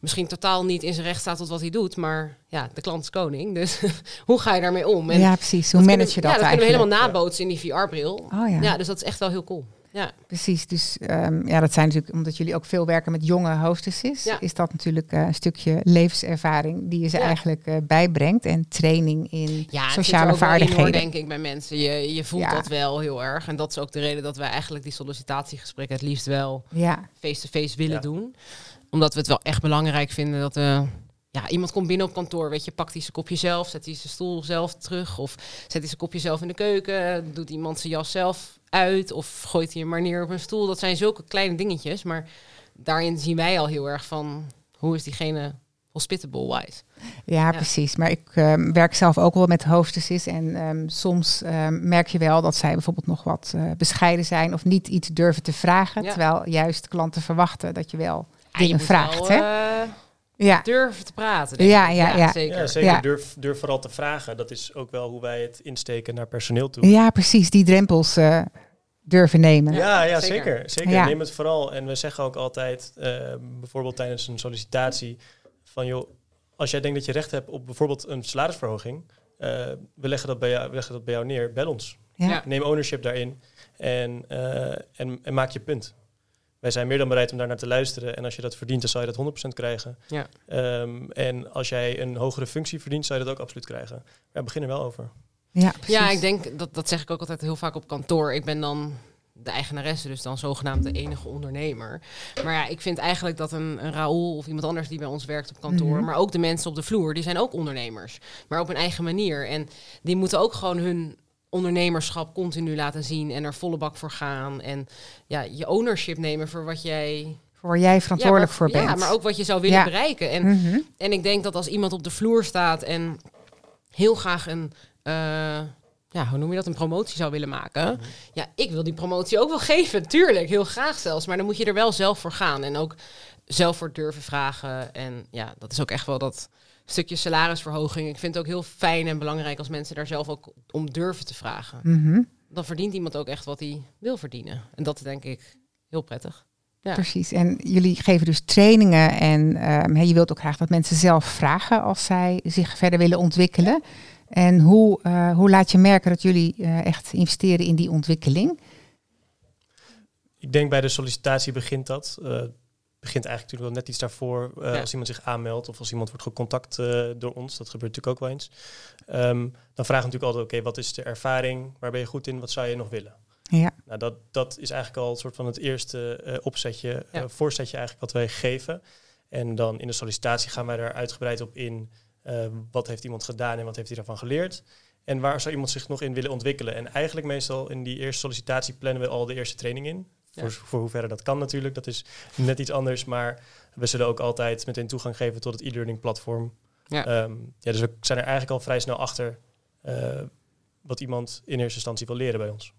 misschien totaal niet in zijn recht staat tot wat hij doet, maar ja, de klant is koning. Dus hoe ga je daarmee om? En ja, precies. Hoe manage je dat ja, dat kunnen we eigenlijk? helemaal nabootsen in die VR-bril. Oh ja. Ja, dus dat is echt wel heel cool. Ja, Precies, dus ehm, ja, dat zijn natuurlijk, omdat jullie ook veel werken met jonge hostesses, Ja. is dat natuurlijk eh, een stukje levenservaring die je ze Ja. eigenlijk eh, bijbrengt en training in ja het zit sociale vaardigheden. hoor, denk ik, bij mensen. Je, je voelt Ja. dat wel heel erg. En dat is ook de reden dat wij eigenlijk die sollicitatiegesprekken het liefst wel Ja, face-to-face willen Ja. doen. Omdat we het wel echt belangrijk vinden dat eh ja, iemand komt binnen op kantoor. Weet je, pakt hij zijn kopje zelf, zet hij zijn stoel zelf terug. Of zet hij zijn kopje zelf in de keuken. Doet iemand zijn jas zelf uit. Of gooit hij hem maar neer op een stoel. Dat zijn zulke kleine dingetjes. Maar daarin zien wij al heel erg van hoe is diegene hospitable wise. ja, precies. Maar ik ehm, werk zelf ook wel met hostesses en ehm, soms ehm, merk je wel dat zij bijvoorbeeld nog wat eh, bescheiden zijn of niet iets durven te vragen, Ja. terwijl juist klanten verwachten dat je wel Ja, je dingen vraagt. wel, hè? eh, ja. durven te praten. denk Ja, ik. ja, ja. zeker. Ja, zeker. Ja. Durf, durf vooral te vragen. Dat is ook wel hoe wij het insteken naar personeel toe. ja, precies. Die drempels eh, durven nemen. Ja, ja, zeker. zeker. zeker. Ja. Neem het vooral. En we zeggen ook altijd, eh, bijvoorbeeld tijdens een sollicitatie, van joh, als jij denkt dat je recht hebt op bijvoorbeeld een salarisverhoging, uh, we, leggen dat bij jou, we leggen dat bij jou neer, bel ons. Ja. Neem ownership daarin en, uh, en, en maak je punt. Wij zijn meer dan bereid om daar naar te luisteren. En als je dat verdient, dan zou je dat 100% krijgen. Ja. Um, en als jij een hogere functie verdient, zou je dat ook absoluut krijgen. Ja, we beginnen wel over. Ja, ja, ik denk dat dat zeg ik ook altijd heel vaak op kantoor. Ik ben dan de eigenaresse, dus dan zogenaamd de enige ondernemer. Maar ja, ik vind eigenlijk dat een, een Raoul of iemand anders die bij ons werkt op kantoor, Mhm. maar ook de mensen op de vloer, die zijn ook ondernemers, maar op een eigen manier. En die moeten ook gewoon hun ondernemerschap continu laten zien en er volle bak voor gaan. En ja, je ownership nemen voor wat jij. Voor waar jij verantwoordelijk ja, voor bent. Ja, maar ook wat je zou willen Ja. bereiken. En Mhm. en ik denk dat als iemand op de vloer staat en heel graag een, eh, ja, hoe noem je dat, een promotie zou willen maken. Ja, ik wil die promotie ook wel geven, tuurlijk, heel graag zelfs. Maar dan moet je er wel zelf voor gaan en ook zelf voor durven vragen. En ja, dat is ook echt wel dat stukje salarisverhoging. Ik vind het ook heel fijn en belangrijk als mensen daar zelf ook om durven te vragen. Mhm. Dan verdient iemand ook echt wat hij wil verdienen. En dat is denk ik heel prettig. Ja. Precies. En jullie geven dus trainingen en ehm, hè, je wilt ook graag dat mensen zelf vragen als zij zich verder willen ontwikkelen. En hoe, eh, hoe laat je merken dat jullie eh, echt investeren in die ontwikkeling? Ik denk bij de sollicitatie begint dat. Eh, begint eigenlijk natuurlijk wel net iets daarvoor. eh, Ja. Als iemand zich aanmeldt of als iemand wordt gecontact door ons. Dat gebeurt natuurlijk ook wel eens. Ehm, dan vragen we natuurlijk altijd, oké, wat is de ervaring? Waar ben je goed in? Wat zou je nog willen? Ja, Nou, dat, dat is eigenlijk al een soort van het eerste eh, opzetje, Ja. voorzetje eigenlijk wat wij geven. En dan in de sollicitatie gaan wij daar uitgebreid op in. Eh, wat heeft iemand gedaan en wat heeft hij daarvan geleerd? En waar zou iemand zich nog in willen ontwikkelen? En eigenlijk meestal in die eerste sollicitatie plannen we al de eerste training in. Ja. Voor, voor hoeverre dat kan natuurlijk. Dat is net iets anders. Maar we zullen ook altijd meteen toegang geven tot het e-learning platform. Ja. Ehm, ja, dus we zijn er eigenlijk al vrij snel achter eh, wat iemand in eerste instantie wil leren bij ons.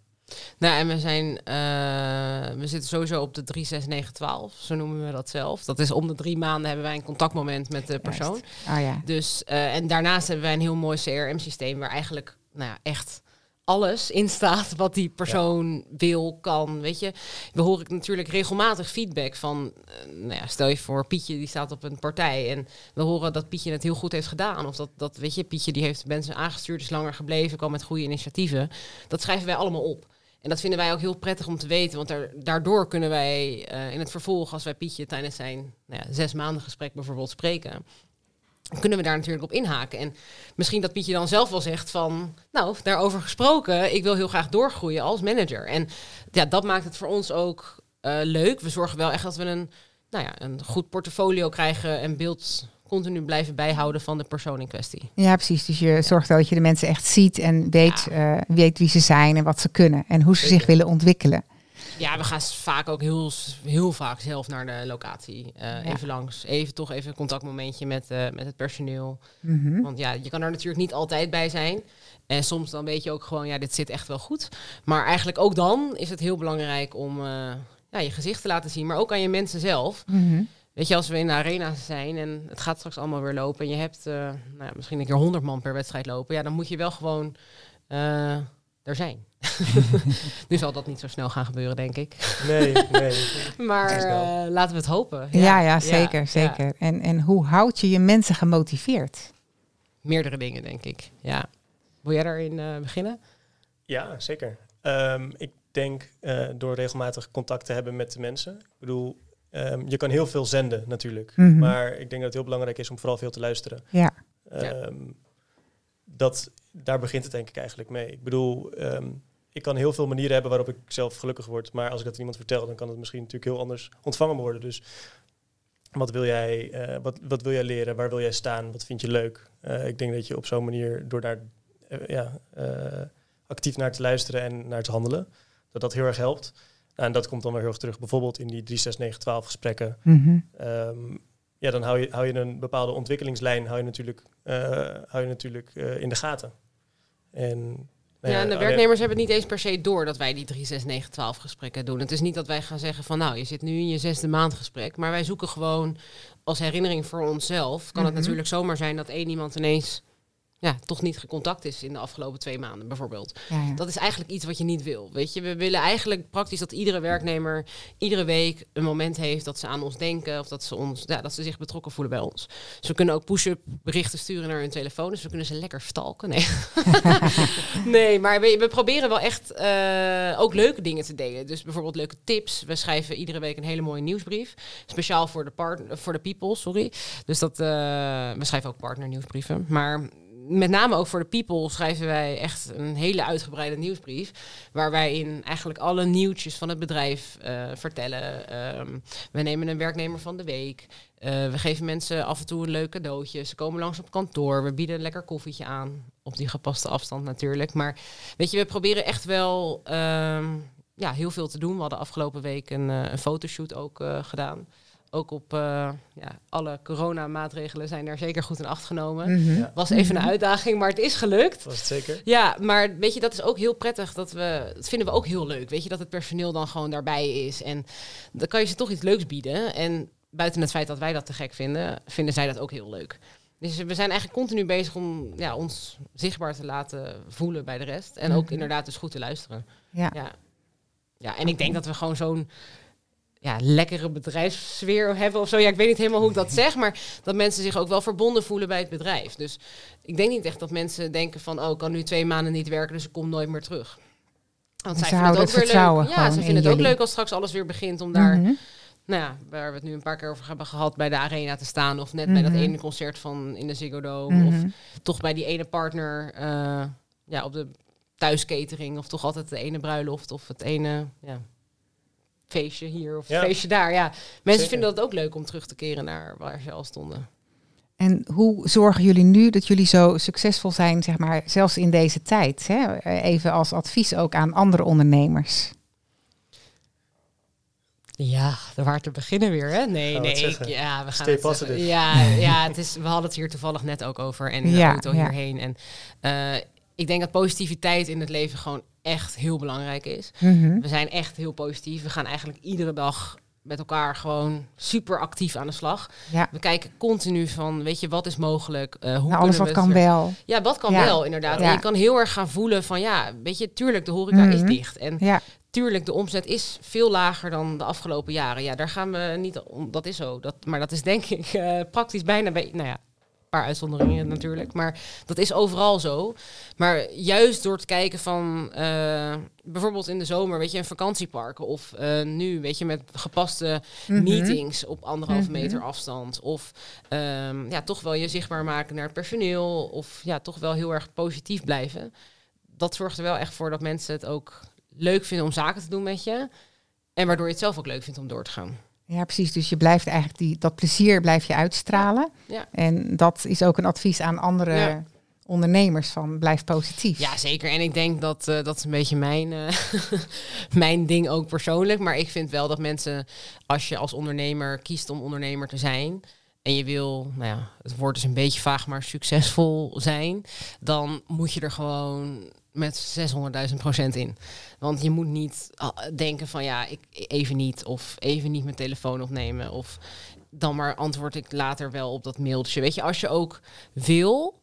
Nou, en we zijn, eh, we zitten sowieso op de 36912, zo noemen we dat zelf. Dat is om de drie maanden hebben wij een contactmoment met de persoon. oh ja. Dus, eh, en daarnaast hebben wij een heel mooi CRM-systeem waar eigenlijk, nou ja, echt alles in staat wat die persoon wil, kan. Weet je, we horen natuurlijk regelmatig feedback van, eh, nou ja, stel je voor, Pietje die staat op een partij en we horen dat Pietje het heel goed heeft gedaan. Of dat, dat weet je, Pietje die heeft mensen aangestuurd, is langer gebleven, kwam met goede initiatieven. Dat schrijven wij allemaal op. En dat vinden wij ook heel prettig om te weten, want daar, daardoor kunnen wij eh, in het vervolg, als wij Pietje tijdens zijn nou ja, zes maanden gesprek bijvoorbeeld spreken, kunnen we daar natuurlijk op inhaken. En misschien dat Pietje dan zelf wel zegt van, nou, daarover gesproken, ik wil heel graag doorgroeien als manager. En ja, dat maakt het voor ons ook eh, leuk. We zorgen wel echt dat we een, nou ja, een goed portfolio krijgen en beeld continu blijven bijhouden van de persoon in kwestie. ja, precies. Dus je zorgt wel dat je de mensen echt ziet en weet, eh, weet wie ze zijn en wat ze kunnen en hoe ze zich willen ontwikkelen. Ja, we gaan vaak ook heel, heel vaak zelf naar de locatie. Eh, Even langs, even toch even een contactmomentje met, eh, met het personeel. Mhm. Want ja, je kan er natuurlijk niet altijd bij zijn. En soms dan weet je ook gewoon, ja, dit zit echt wel goed. Maar eigenlijk ook dan is het heel belangrijk om ja, je gezicht te laten zien. Maar ook aan je mensen zelf. Mhm. Weet je, als we in de arena zijn en het gaat straks allemaal weer lopen. En je hebt eh, nou ja, misschien een keer 100 man per wedstrijd lopen. Ja, dan moet je wel gewoon eh, er zijn. nu zal dat niet zo snel gaan gebeuren, denk ik. Nee, nee. Maar eh, laten we het hopen. Ja, ja, zeker, ja. zeker. En, en hoe houd je je mensen gemotiveerd? Meerdere dingen, denk ik. Ja. Wil jij daarin eh, beginnen? Ja, zeker. Ehm, ik denk eh, door regelmatig contact te hebben met de mensen. Ik bedoel, ehm, je kan heel veel zenden natuurlijk. Mhm. Maar ik denk dat het heel belangrijk is om vooral veel te luisteren. Ja, Ehm, dat, daar begint het denk ik eigenlijk mee. Ik bedoel, ehm, ik kan heel veel manieren hebben waarop ik zelf gelukkig word. Maar als ik dat aan iemand vertel, dan kan het misschien natuurlijk heel anders ontvangen worden. Dus wat wil jij, eh, wat, wat wil jij leren? Waar wil jij staan? Wat vind je leuk? Eh, ik denk dat je op zo'n manier, door daar eh, ja, eh, actief naar te luisteren en naar te handelen, dat dat heel erg helpt. Nou, en dat komt dan weer heel erg terug, bijvoorbeeld in die 36912 gesprekken. Mhm. Ehm, ja, dan hou je, hou je een bepaalde ontwikkelingslijn hou je natuurlijk, eh, hou je natuurlijk eh, in de gaten. En, nou ja, en de werknemers hebben het niet eens per se door dat wij die 3, 6, 9, 12 gesprekken doen. Het is niet dat wij gaan zeggen van nou, je zit nu in je zesde maandgesprek. Maar wij zoeken gewoon als herinnering voor onszelf. Kan het Mhm. natuurlijk zomaar zijn dat één iemand ineens ja, toch niet gecontact is in de afgelopen twee maanden bijvoorbeeld. Ja, ja. Dat is eigenlijk iets wat je niet wil. Weet je, we willen eigenlijk praktisch dat iedere werknemer iedere week een moment heeft dat ze aan ons denken of dat ze ons, ja, dat ze zich betrokken voelen bij ons. Dus we kunnen ook push-up berichten sturen naar hun telefoon, dus we kunnen ze lekker stalken. Nee, nee maar we, we proberen wel echt eh, ook leuke dingen te delen. Dus bijvoorbeeld leuke tips. We schrijven iedere week een hele mooie nieuwsbrief, speciaal voor de partner, voor de people, sorry. Dus dat eh, we schrijven ook partner nieuwsbrieven, maar met name ook voor de people schrijven wij echt een hele uitgebreide nieuwsbrief. Waar wij in eigenlijk alle nieuwtjes van het bedrijf eh, vertellen. Ehm, we nemen een werknemer van de week. Uh, we geven mensen af en toe een leuk cadeautje. Ze komen langs op kantoor. We bieden een lekker koffietje aan. Op die gepaste afstand natuurlijk. Maar weet je, we proberen echt wel ehm, ja, heel veel te doen. We hadden afgelopen week een, uh, een fotoshoot ook gedaan ook op uh, ja, alle coronamaatregelen zijn er zeker goed in acht genomen. Mhm. Ja. Was even een uitdaging, maar het is gelukt. Was het zeker? Ja, maar weet je, dat is ook heel prettig. Dat, we, dat vinden we ook heel leuk. Weet je, dat het personeel dan gewoon daarbij is. En dan kan je ze toch iets leuks bieden. En buiten het feit dat wij dat te gek vinden, vinden zij dat ook heel leuk. Dus we zijn eigenlijk continu bezig om ja, ons zichtbaar te laten voelen bij de rest. En ook Mhm. inderdaad dus goed te luisteren. Ja. Ja, ja en ik denk dat we gewoon zo'n ja, lekkere bedrijfssfeer hebben of zo. Ja, ik weet niet helemaal hoe ik dat zeg, maar dat mensen zich ook wel verbonden voelen bij het bedrijf. Dus ik denk niet echt dat mensen denken van, oh, ik kan nu twee maanden niet werken, dus ik kom nooit meer terug. Want Ze zij vinden het ook het weer leuk. Ja, ze in vinden het ook jullie. leuk als straks alles weer begint om daar, Mhm. nou ja, waar we het nu een paar keer over hebben gehad, bij de arena te staan. Of net bij dat Mhm. ene concert van in de Ziggo Dome. Of Mhm. toch bij die ene partner eh, ja, op de thuiskatering. Of toch altijd de ene bruiloft of het ene ja, feestje hier of Ja. feestje daar. Ja, mensen Zeker. vinden dat ook leuk om terug te keren naar waar ze al stonden. En hoe zorgen jullie nu dat jullie zo succesvol zijn, zeg maar, zelfs in deze tijd? Hè? Even als advies ook aan andere ondernemers. Ja, waar te beginnen weer, hè? Nee, Gaan we nee. ik- ja, we gaan Stay het. Ja, ja het is, we hadden het hier toevallig net ook over en Ja, auto ja. hierheen. En eh, ik denk dat positiviteit in het leven gewoon echt heel belangrijk is. Mhm. We zijn echt heel positief. We gaan eigenlijk iedere dag met elkaar gewoon super actief aan de slag. Ja, We kijken continu van, weet je, wat is mogelijk? Eh, hoe nou, alles wat kan wel. Ja, wat kan Ja. wel, inderdaad. Ja. En je kan heel erg gaan voelen van, ja, weet je, tuurlijk, de horeca is Mhm. dicht. En Ja, tuurlijk, de omzet is veel lager dan de afgelopen jaren. Ja, daar gaan we niet om. Dat is zo. Dat, maar dat is denk ik eh, praktisch bijna bij. Nou ja, paar uitzonderingen natuurlijk. Maar dat is overal zo. Maar juist door te kijken van eh, bijvoorbeeld in de zomer, weet je, in vakantieparken. Of eh, nu, weet je, met gepaste Mhm. meetings op anderhalve Mhm. meter afstand. Of ehm, ja, toch wel je zichtbaar maken naar het personeel. Of ja, toch wel heel erg positief blijven. Dat zorgt er wel echt voor dat mensen het ook leuk vinden om zaken te doen met je. En waardoor je het zelf ook leuk vindt om door te gaan. Ja, precies. Dus je blijft eigenlijk die, dat plezier blijf je uitstralen. Ja. En dat is ook een advies aan andere Ja. ondernemers van blijf positief. Ja, zeker. En ik denk dat eh, dat is een beetje mijn, eh, mijn ding ook persoonlijk. Maar ik vind wel dat mensen, als je als ondernemer kiest om ondernemer te zijn. En je wil, nou ja, het woord is een beetje vaag, maar succesvol zijn. Dan moet je er gewoon met 600.000 procent in. Want je moet niet ah, denken van ja, ik even niet. Of even niet mijn telefoon opnemen. Of dan maar antwoord ik later wel op dat mailtje. Weet je, als je ook wil,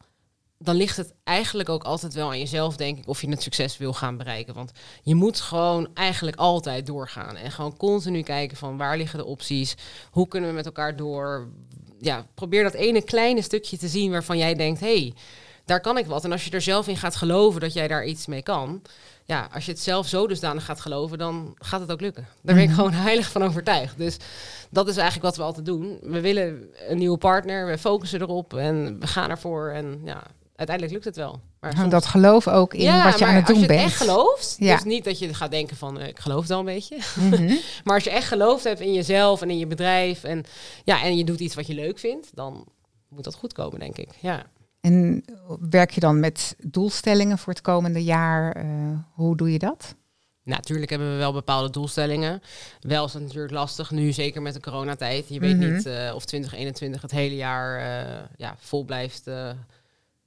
dan ligt het eigenlijk ook altijd wel aan jezelf, denk ik, of je het succes wil gaan bereiken. Want je moet gewoon eigenlijk altijd doorgaan. En gewoon continu kijken van waar liggen de opties? Hoe kunnen we met elkaar door? Ja, probeer dat ene kleine stukje te zien waarvan jij denkt, hé, hey, daar kan ik wat. En als je er zelf in gaat geloven dat jij daar iets mee kan, ja, als je het zelf zo dusdanig gaat geloven, dan gaat het ook lukken. Daar ben ik Mhm. gewoon heilig van overtuigd. Dus dat is eigenlijk wat we altijd doen. We willen een nieuwe partner, we focussen erop en we gaan ervoor. En ja, uiteindelijk lukt het wel. Maar soms- dat geloof ook in ja, wat je aan het doen als je bent. echt gelooft, Ja. dus niet dat je gaat denken van, eh, ik geloof het wel een beetje. Mhm. Maar als je echt gelooft hebt in jezelf en in je bedrijf en, ja, en je doet iets wat je leuk vindt, dan moet dat goed komen, denk ik. Ja. En werk je dan met doelstellingen voor het komende jaar? Eh, hoe doe je dat? Natuurlijk hebben we wel bepaalde doelstellingen. Wel is het natuurlijk lastig nu, zeker met de coronatijd. Je weet Mhm. niet eh, of 2021 het hele jaar eh, ja, vol blijft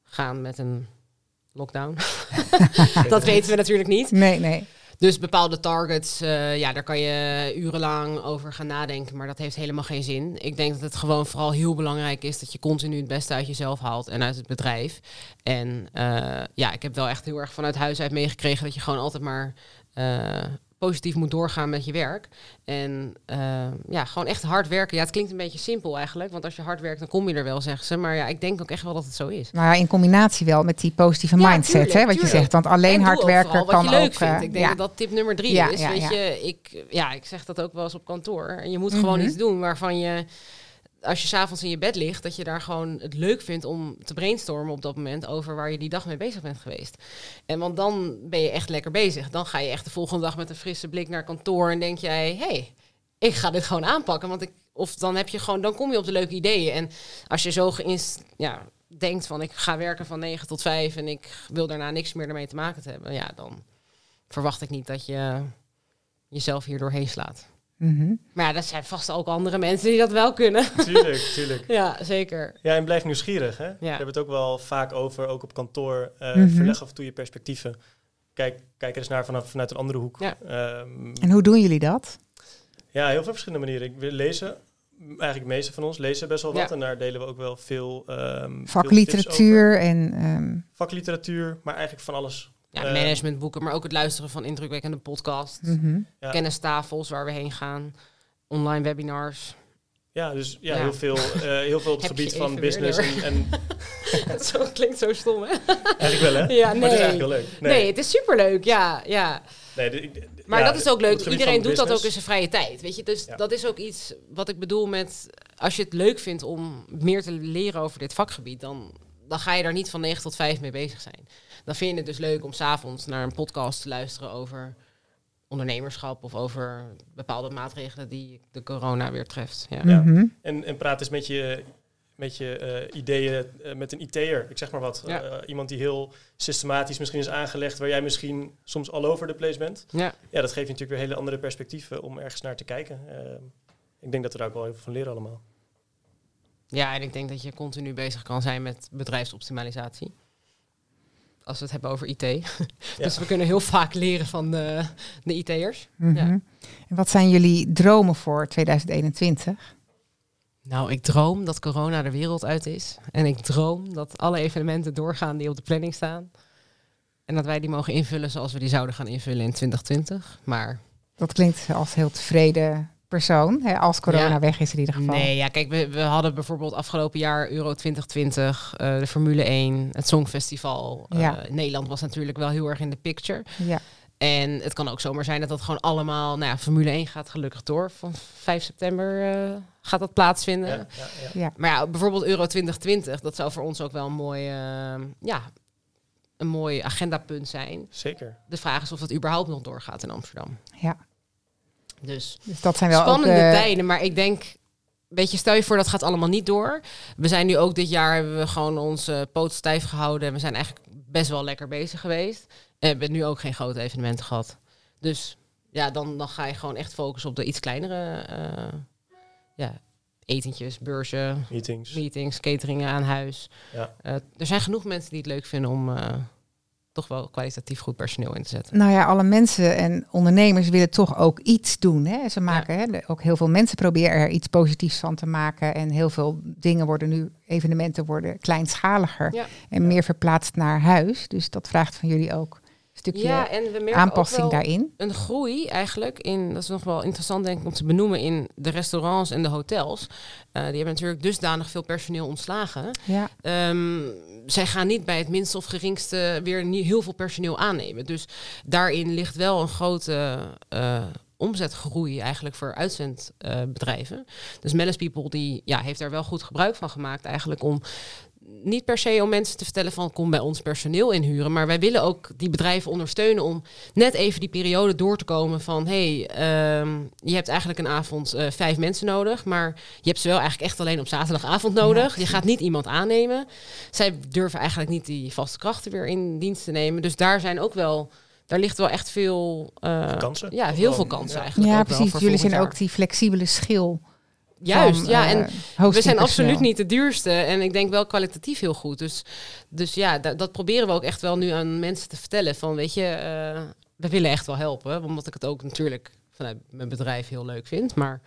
gaan met een lockdown. dat weten we natuurlijk niet. Nee, nee. Dus bepaalde targets, eh, ja, daar kan je urenlang over gaan nadenken, maar dat heeft helemaal geen zin. Ik denk dat het gewoon vooral heel belangrijk is dat je continu het beste uit jezelf haalt en uit het bedrijf. En uh, ja, ik heb wel echt heel erg vanuit huis uit meegekregen dat je gewoon altijd maar uh, positief moet doorgaan met je werk. En uh, ja, gewoon echt hard werken. Ja, het klinkt een beetje simpel eigenlijk. Want als je hard werkt, dan kom je er wel, zeggen ze. Maar ja, ik denk ook echt wel dat het zo is. Maar nou in combinatie wel met die positieve ja, mindset, tuurlijk, hè, wat tuurlijk. je zegt. Want alleen hard werken kan wat je leuk ook... Vindt. Ik denk ja. dat dat tip nummer drie ja, is. Weet je, ik, ja, ik zeg dat ook wel eens op kantoor. En je moet mm -hmm. gewoon iets doen waarvan je als je s'avonds in je bed ligt, dat je daar gewoon het leuk vindt om te brainstormen op dat moment over waar je die dag mee bezig bent geweest. En want dan ben je echt lekker bezig. Dan ga je echt de volgende dag met een frisse blik naar kantoor en denk jij, hey, ik ga dit gewoon aanpakken. Want ik, of dan heb je gewoon, dan kom je op de leuke ideeën. En als je zo ja, denkt van ik ga werken van 9 tot 5 en ik wil daarna niks meer ermee te maken te hebben, ja, dan verwacht ik niet dat je jezelf hier doorheen slaat. Mm -hmm. Maar ja, dat zijn vast ook andere mensen die dat wel kunnen. Tuurlijk, tuurlijk. ja, zeker. Ja, en blijf nieuwsgierig. Hè? Ja. We hebben het ook wel vaak over, ook op kantoor. Uh, mm -hmm. Verleg af en toe je perspectieven. Kijk, kijk er eens naar vanaf, vanuit een andere hoek. Ja. Um, en hoe doen jullie dat? Ja, heel veel verschillende manieren. Ik wil lezen. Eigenlijk de meeste van ons lezen best wel wat. Ja. En daar delen we ook wel veel... Um, Vakliteratuur veel en... Um... Vakliteratuur, maar eigenlijk van alles ja, managementboeken, maar ook het luisteren van indrukwekkende podcasts, mm -hmm. ja. kennistafels waar we heen gaan, online webinars. Ja, dus ja, ja. Heel, veel, uh, heel veel op het gebied van business. En, en het zo, klinkt zo stom, hè? Eigenlijk wel, hè? Ja, nee. Maar het is eigenlijk heel leuk. Nee, nee het is superleuk, ja. ja. Nee, de, de, maar dat is ook leuk. Iedereen doet dat ook in zijn vrije tijd, weet je? Dus dat is ook iets wat ik bedoel met... Als je het leuk vindt om meer te leren over dit vakgebied... dan, dan ga je daar niet van 9 tot 5 mee bezig zijn dan vind je het dus leuk om s'avonds naar een podcast te luisteren over ondernemerschap of over bepaalde maatregelen die de corona weer treft. Ja. ja. Mm -hmm. en, en praat eens met je, met je uh, ideeën uh, met een IT'er. Ik zeg maar wat. Ja. Uh, iemand die heel systematisch misschien is aangelegd, waar jij misschien soms all over the place bent. Ja, ja dat geeft je natuurlijk weer hele andere perspectieven om ergens naar te kijken. ik denk dat we daar ook wel even van leren allemaal. Ja, en ik denk dat je continu bezig kan zijn met bedrijfsoptimalisatie als we het hebben over IT. dus we kunnen heel vaak leren van de, de IT'ers. Mm -hmm. ja. En wat zijn jullie dromen voor 2021? Nou, ik droom dat corona de wereld uit is. En ik droom dat alle evenementen doorgaan die op de planning staan. En dat wij die mogen invullen zoals we die zouden gaan invullen in 2020. Maar... Dat klinkt als heel tevreden persoon, hè, als corona ja. weg is in ieder geval. Nee, ja, kijk, we, we hadden bijvoorbeeld afgelopen jaar Euro 2020, uh, de Formule 1, het Songfestival. Ja. Uh, Nederland was natuurlijk wel heel erg in de picture. Ja. En het kan ook zomaar zijn dat dat gewoon allemaal, nou ja, Formule 1 gaat gelukkig door. Van 5 september uh, gaat dat plaatsvinden. Ja, ja, ja. Ja. Maar ja, bijvoorbeeld Euro 2020, dat zou voor ons ook wel een mooi, ja, een mooi agendapunt zijn. Zeker. De vraag is of dat überhaupt nog doorgaat in Amsterdam. Ja. Dus, dus dat zijn wel spannende ook, uh, tijden, maar ik denk, weet je, stel je voor dat gaat allemaal niet door. We zijn nu ook dit jaar hebben we gewoon onze poot stijf gehouden en we zijn eigenlijk best wel lekker bezig geweest. En we hebben nu ook geen grote evenementen gehad. Dus ja, dan, dan ga je gewoon echt focussen op de iets kleinere uh, ja, etentjes, beurzen, meetings, meetings cateringen aan huis. Ja. Uh, er zijn genoeg mensen die het leuk vinden om uh, toch wel kwalitatief goed personeel in te zetten. Nou ja, alle mensen en ondernemers willen toch ook iets doen. Hè? Ze maken ja. hè, ook heel veel mensen proberen er iets positiefs van te maken. En heel veel dingen worden nu, evenementen worden kleinschaliger ja. en Ja. meer verplaatst naar huis. Dus dat vraagt van jullie ook stukje Ja, en we merken aanpassing ook wel daarin. een groei eigenlijk in, dat is nog wel interessant denk ik om te benoemen, in de restaurants en de hotels. Uh, die hebben natuurlijk dusdanig veel personeel ontslagen. Ja, Ehm, zij gaan niet bij het minste of geringste weer niet heel veel personeel aannemen. Dus daarin ligt wel een grote eh, omzetgroei eigenlijk voor uitzendbedrijven. dus Mellis People die, ja, heeft daar wel goed gebruik van gemaakt eigenlijk om niet per se om mensen te vertellen van kom bij ons personeel inhuren, maar wij willen ook die bedrijven ondersteunen om net even die periode door te komen van hey, ehm, je hebt eigenlijk een avond eh, vijf mensen nodig, maar je hebt ze wel eigenlijk echt alleen op zaterdagavond nodig. je gaat niet iemand aannemen. Zij durven eigenlijk niet die vaste krachten weer in dienst te nemen. Dus daar zijn ook wel, daar ligt wel echt veel eh, kansen. Ja, heel veel kansen Ja. eigenlijk. ja precies. Jullie zijn jaar. ook die flexibele schil. Juist, van, ja. eh, En we zijn absoluut niet de duurste. En ik denk wel kwalitatief heel goed. Dus, dus ja, da- dat proberen we ook echt wel nu aan mensen te vertellen. Van weet je, eh, we willen echt wel helpen. Omdat ik het ook natuurlijk vanuit mijn bedrijf heel leuk vind. Maar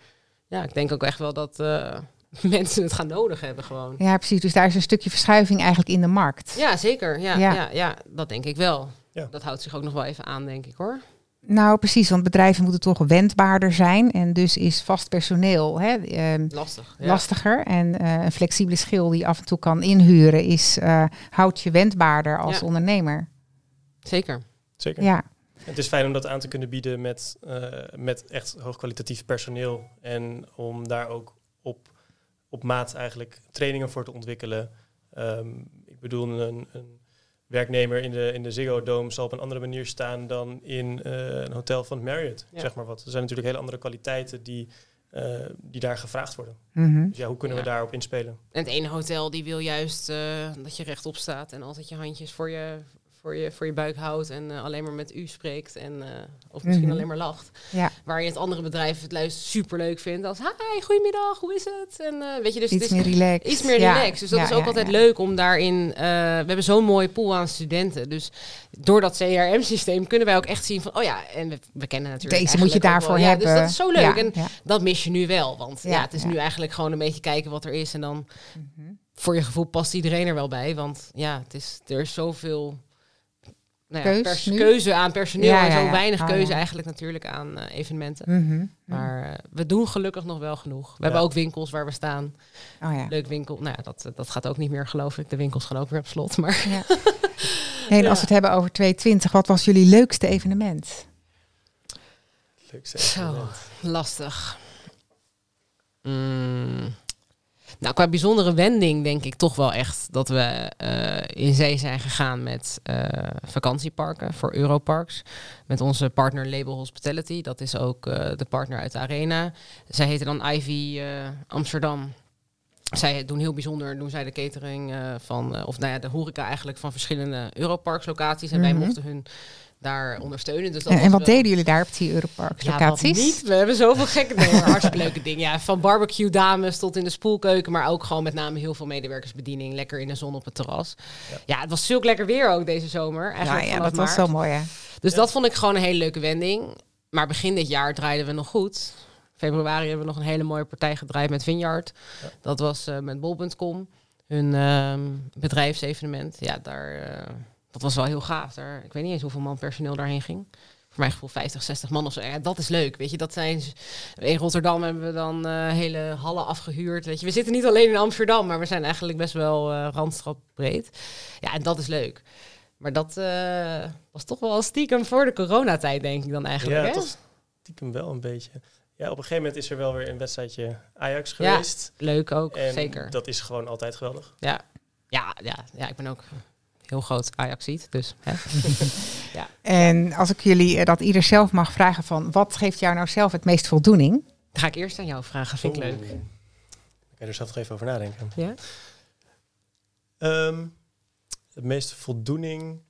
ja, ik denk ook echt wel dat eh, mensen het gaan nodig hebben gewoon. Ja, precies. Dus daar is een stukje verschuiving eigenlijk in de markt. Ja, zeker. Ja, Ja. ja. Ja, dat denk ik wel. Ja. Dat houdt zich ook nog wel even aan, denk ik hoor. Nou, precies, want bedrijven moeten toch wendbaarder zijn. En dus is vast personeel hè, ehm, Lastig. Ja. lastiger. En eh, een flexibele schil die je af en toe kan inhuren, is, eh, houdt je wendbaarder als Ja. ondernemer. Zeker. Zeker. Ja, Het is fijn om dat aan te kunnen bieden met, eh, met echt hoogkwalitatief personeel. En om daar ook op, op maat eigenlijk trainingen voor te ontwikkelen. Ehm, ik bedoel, een, een werknemer in de, in de Ziggo Dome zal op een andere manier staan dan in eh, een hotel van Marriott. Ja. Zeg maar wat. Er zijn natuurlijk hele andere kwaliteiten die, eh, die daar gevraagd worden. mhm. Dus ja, hoe kunnen we daarop inspelen? En het ene hotel die wil juist eh, dat je rechtop staat en altijd je handjes voor je, voor je, voor je buik houdt en eh, alleen maar met u spreekt en, eh, of misschien Mhm. alleen maar lacht. ja. Waar je het andere bedrijf het luistert super leuk vindt als hi, goedemiddag, hoe is het? En eh, weet je, dus iets het is meer relaxed. iets meer Ja, relaxed. Dus dat ja, is ook altijd leuk om daarin. we hebben zo'n mooie pool aan studenten. Dus door dat CRM-systeem kunnen wij ook echt zien van, oh ja, en we, we kennen natuurlijk. Deze moet je daarvoor wel- hebben. Ja, dus dat is zo leuk. En dat mis je nu wel. Want ja, het is nu eigenlijk gewoon een beetje kijken wat er is. En dan Mhm. voor je gevoel past iedereen er wel bij. Want ja, het is, er is zoveel nou ja, Keus pers- nu? keuze aan personeel Ja, en ja, zo weinig Oh, keuze ja. eigenlijk natuurlijk aan eh, evenementen. Mhm. Maar eh, we doen gelukkig nog wel genoeg. We hebben ook winkels waar we staan. Oh ja. Leuk winkel. Nou ja, dat, dat gaat ook niet meer geloof ik. De winkels gaan ook weer op slot. Maar ja. Hey, en als we het hebben over 2020, wat was jullie leukste evenement? Leukste Zo. evenement. lastig. Mm. Nou, qua bijzondere wending denk ik toch wel echt dat we eh, in zee zijn gegaan met eh, vakantieparken voor Europarks. Met onze partner Label Hospitality. Dat is ook eh, de partner uit de Arena. Zij heten dan Ivy Amsterdam. Zij doen heel bijzonder, doen zij de catering van, of nou ja, de horeca eigenlijk van verschillende Europarks locaties. En wij Mhm. mochten hun daar ondersteunen. Dus dat En, wat wel- deden jullie daar op die Europarks ja, locaties? wat niet. We hebben zoveel gekke dingen. Hartstikke leuke dingen. Ja, van barbecue dames tot in de spoelkeuken. Maar ook gewoon met name heel veel medewerkersbediening. Lekker in de zon op het terras. Ja. Ja, het was zulk lekker weer ook deze zomer. Ja, Eigenlijk ja, dat was zo mooi hè. Dus Ja. dat vond ik gewoon een hele leuke wending. Maar begin dit jaar draaiden we nog goed. Februari hebben we nog een hele mooie partij gedraaid met Vineyard. Ja. Dat was eh, met bol.com. Hun ehm, bedrijfsevenement. Ja, daar, eh, dat was wel heel gaaf. Daar, ik weet niet eens hoeveel man personeel daarheen ging. Voor mijn gevoel 50, 60 man of zo. Ja, dat is leuk. Weet je, dat zijn. In Rotterdam hebben we dan eh, hele hallen afgehuurd. Weet je, we zitten niet alleen in Amsterdam, maar we zijn eigenlijk best wel eh randstad breed. Ja, en dat is leuk. Maar dat eh, was toch wel stiekem voor de coronatijd, denk ik dan eigenlijk. Ja, hè? toch stiekem wel een beetje. Ja, op een gegeven moment is er wel weer een wedstrijdje Ajax Ja. geweest. Leuk ook, En zeker. dat is gewoon altijd geweldig. Ja. Ja, ja, ja, ik ben ook heel groot Ajaxiet, dus hè. En als ik jullie eh, dat ieder zelf mag vragen van, wat geeft jou nou zelf het meest voldoening? Dan ga ik eerst aan jou vragen, vind ik leuk. Ik kan er zelf nog even over nadenken. Ja? Ehm, het meeste voldoening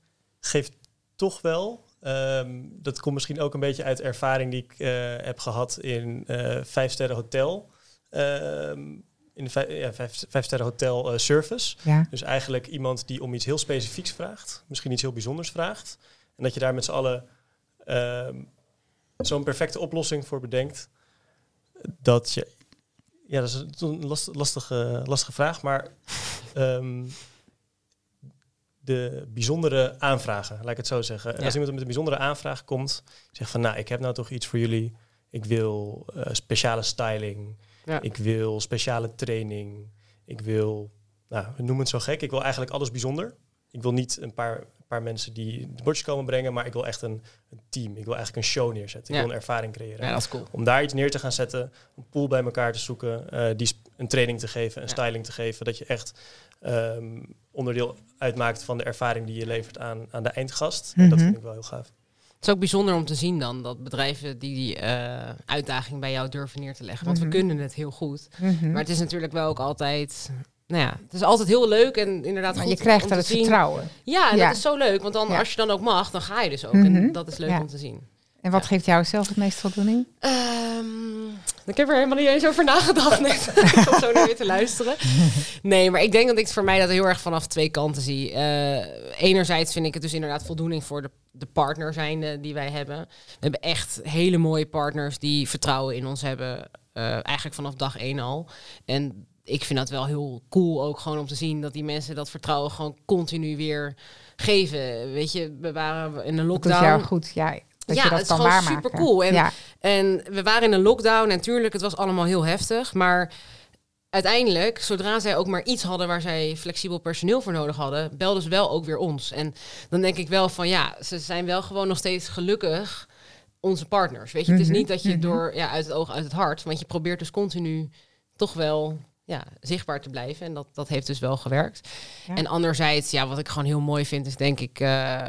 geeft toch wel. ehm, dat komt misschien ook een beetje uit ervaring die ik eh, heb gehad in eh vijf sterren hotel. Ehm, in de vijf, ja, vijf, vijf sterren hotel eh, service. Ja. Dus eigenlijk iemand die om iets heel specifieks vraagt, misschien iets heel bijzonders vraagt. En dat je daar met z'n allen ehm, zo'n perfecte oplossing voor bedenkt. Dat je. Ja, dat is een last- lastige, lastige vraag, maar ehm, de bijzondere aanvragen, laat ik het zo zeggen. Ja. Als iemand met een bijzondere aanvraag komt, zegt van nou, ik heb nou toch iets voor jullie. Ik wil eh, speciale styling. Ja. Ik wil speciale training. Ik wil, nou, noem het zo gek. Ik wil eigenlijk alles bijzonder. Ik wil niet een paar, een paar mensen die de bordjes komen brengen, maar ik wil echt een, een team. Ik wil eigenlijk een show neerzetten. Ik wil een ervaring creëren. ja, dat is cool. Om daar iets neer te gaan zetten, een pool bij elkaar te zoeken, eh, die een training te geven, een Ja. styling te geven, dat je echt ehm, onderdeel uitmaakt van de ervaring die je levert aan, aan de eindgast. En dat Mhm. vind ik wel heel gaaf. Het is ook bijzonder om te zien dan dat bedrijven die die eh, uitdaging bij jou durven neer te leggen. Want Mhm. we kunnen het heel goed. Mhm. Maar het is natuurlijk wel ook altijd. Nou ja, het is altijd heel leuk en inderdaad Maar goed je krijgt te het zien. vertrouwen. Ja, en Ja. dat is zo leuk, want dan Ja. als je dan ook mag, dan ga je dus ook. Mhm. En dat is leuk Ja. om te zien. En wat Ja. geeft jou zelf het meest voldoening? Ehm, Ik heb er helemaal niet eens over nagedacht net. ik kom zo naar weer te luisteren. Nee, maar ik denk dat ik voor mij dat heel erg vanaf twee kanten zie. Uh, enerzijds vind ik het dus inderdaad voldoening voor de, de partner zijn die wij hebben. We hebben echt hele mooie partners die vertrouwen in ons hebben. Uh, eigenlijk vanaf dag één al. En ik vind dat wel heel cool ook gewoon om te zien dat die mensen dat vertrouwen gewoon continu weer geven. Weet je, we waren in een lockdown. Dat is jou goed, ja. Dat ja, je dat het is gewoon super cool. En, ja. en we waren in een lockdown en natuurlijk, het was allemaal heel heftig. Maar uiteindelijk, zodra zij ook maar iets hadden waar zij flexibel personeel voor nodig hadden, belden ze wel ook weer ons. En dan denk ik wel van ja, ze zijn wel gewoon nog steeds gelukkig onze partners. Weet je, het is mhm, niet dat je mhm. door ja, uit het oog, uit het hart, want je probeert dus continu toch wel ja, zichtbaar te blijven. En dat, dat heeft dus wel gewerkt. En anderzijds, ja, wat ik gewoon heel mooi vind, is denk ik. Uh,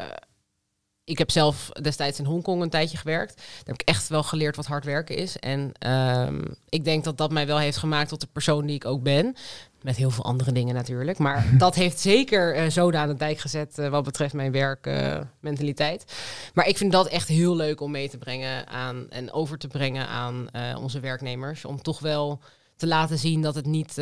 ik heb zelf destijds in Hongkong een tijdje gewerkt. Daar heb ik echt wel geleerd wat hard werken is. En um, ik denk dat dat mij wel heeft gemaakt tot de persoon die ik ook ben. Met heel veel andere dingen natuurlijk. Maar dat heeft zeker uh, zoden aan de dijk gezet uh, wat betreft mijn werkmentaliteit. Uh, maar ik vind dat echt heel leuk om mee te brengen aan en over te brengen aan onze werknemers. Om toch wel te laten zien dat het niet.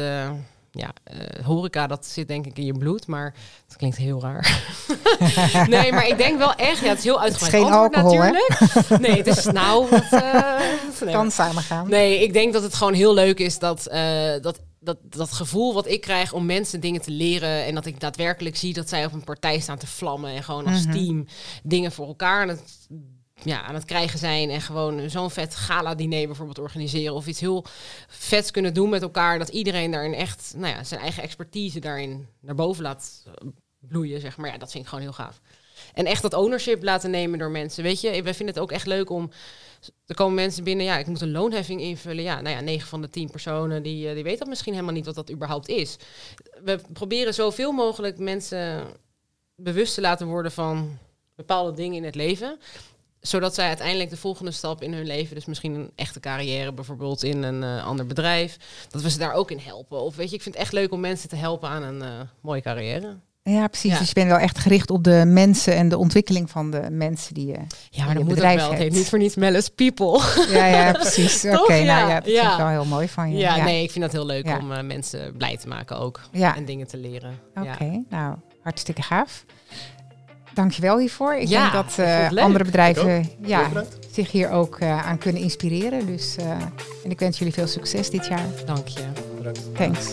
Ja, uh, horeca, dat zit denk ik in je bloed, maar dat klinkt heel raar. nee, maar ik denk wel echt, ja, het is heel uitgebreid het is geen alcohol, natuurlijk. Hè? Nee, het is nou. Het, uh, nee. kan samen gaan. Nee, ik denk dat het gewoon heel leuk is dat, dat dat, dat gevoel wat ik krijg om mensen dingen te leren en dat ik daadwerkelijk zie dat zij op een partij staan te vlammen en gewoon als mhm. team dingen voor elkaar. En het ja, aan het krijgen zijn en gewoon zo'n vet gala-diner bijvoorbeeld organiseren of iets heel vets kunnen doen met elkaar, dat iedereen daarin echt nou ja, zijn eigen expertise daarin naar boven laat eh, bloeien, zeg maar. Ja, dat vind ik gewoon heel gaaf. En echt dat ownership laten nemen door mensen. Weet je, wij vinden het ook echt leuk om. Er komen mensen binnen, ja, ik moet een loonheffing invullen. Ja, nou ja, 9 van de 10 personen die, eh, die weten dat misschien helemaal niet wat dat überhaupt is. We proberen zoveel mogelijk mensen bewust te laten worden van bepaalde dingen in het leven zodat zij uiteindelijk de volgende stap in hun leven, dus misschien een echte carrière bijvoorbeeld in een uh, ander bedrijf, dat we ze daar ook in helpen. Of weet je, ik vind het echt leuk om mensen te helpen aan een uh, mooie carrière. Ja, precies. Dus je bent wel echt gericht op de mensen en de ontwikkeling van de mensen die je Ja, maar dat moet wel. Het heet niet voor niets Mellis People. Ja, ja, precies. Oké, okay, nou ja, dat ja. vind ik wel heel mooi van je. Ja, nee, ik vind dat heel leuk om uh, mensen blij te maken ook. En dingen te leren. Oké, nou, hartstikke gaaf. Dankjewel hiervoor. Ik denk dat uh, andere bedrijven ja, zich hier ook uh, aan kunnen inspireren. Dus, uh, en ik wens jullie veel succes dit jaar. Dank je. Thanks.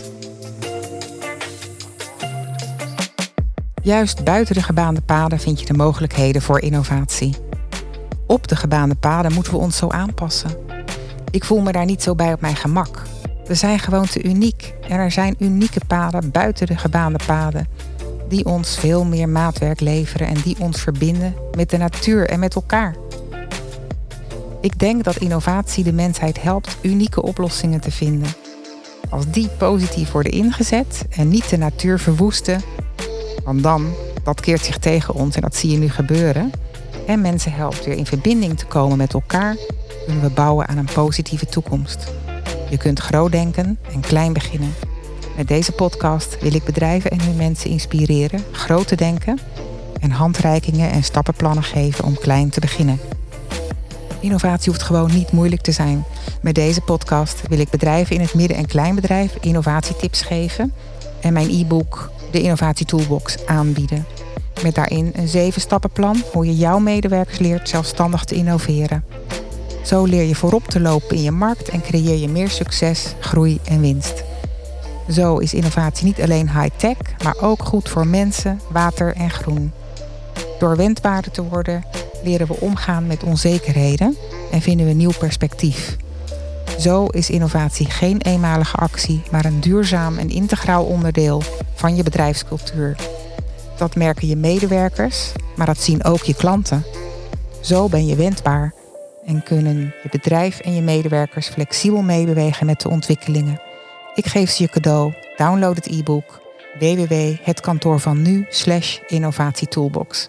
Juist buiten de gebaande paden vind je de mogelijkheden voor innovatie. Op de gebaande paden moeten we ons zo aanpassen. Ik voel me daar niet zo bij op mijn gemak. We zijn gewoon te uniek en er zijn unieke paden buiten de gebaande paden die ons veel meer maatwerk leveren en die ons verbinden met de natuur en met elkaar. Ik denk dat innovatie de mensheid helpt unieke oplossingen te vinden. Als die positief worden ingezet en niet de natuur verwoesten, want dan, dat keert zich tegen ons en dat zie je nu gebeuren, en mensen helpt weer in verbinding te komen met elkaar, kunnen we bouwen aan een positieve toekomst. Je kunt groot denken en klein beginnen. Met deze podcast wil ik bedrijven en hun mensen inspireren groot te denken en handreikingen en stappenplannen geven om klein te beginnen. Innovatie hoeft gewoon niet moeilijk te zijn. Met deze podcast wil ik bedrijven in het midden- en kleinbedrijf innovatietips geven en mijn e-book De Innovatie Toolbox aanbieden. Met daarin een zeven stappenplan hoe je jouw medewerkers leert zelfstandig te innoveren. Zo leer je voorop te lopen in je markt en creëer je meer succes, groei en winst. Zo is innovatie niet alleen high-tech, maar ook goed voor mensen, water en groen. Door wendbaarder te worden, leren we omgaan met onzekerheden en vinden we nieuw perspectief. Zo is innovatie geen eenmalige actie, maar een duurzaam en integraal onderdeel van je bedrijfscultuur. Dat merken je medewerkers, maar dat zien ook je klanten. Zo ben je wendbaar en kunnen je bedrijf en je medewerkers flexibel meebewegen met de ontwikkelingen. Ik geef ze je cadeau. Download het e-book www.hetkantoorvannu slash innovatietoolbox.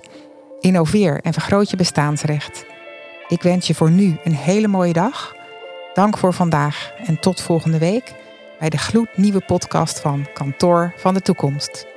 Innoveer en vergroot je bestaansrecht. Ik wens je voor nu een hele mooie dag. Dank voor vandaag en tot volgende week bij de gloednieuwe podcast van Kantoor van de Toekomst.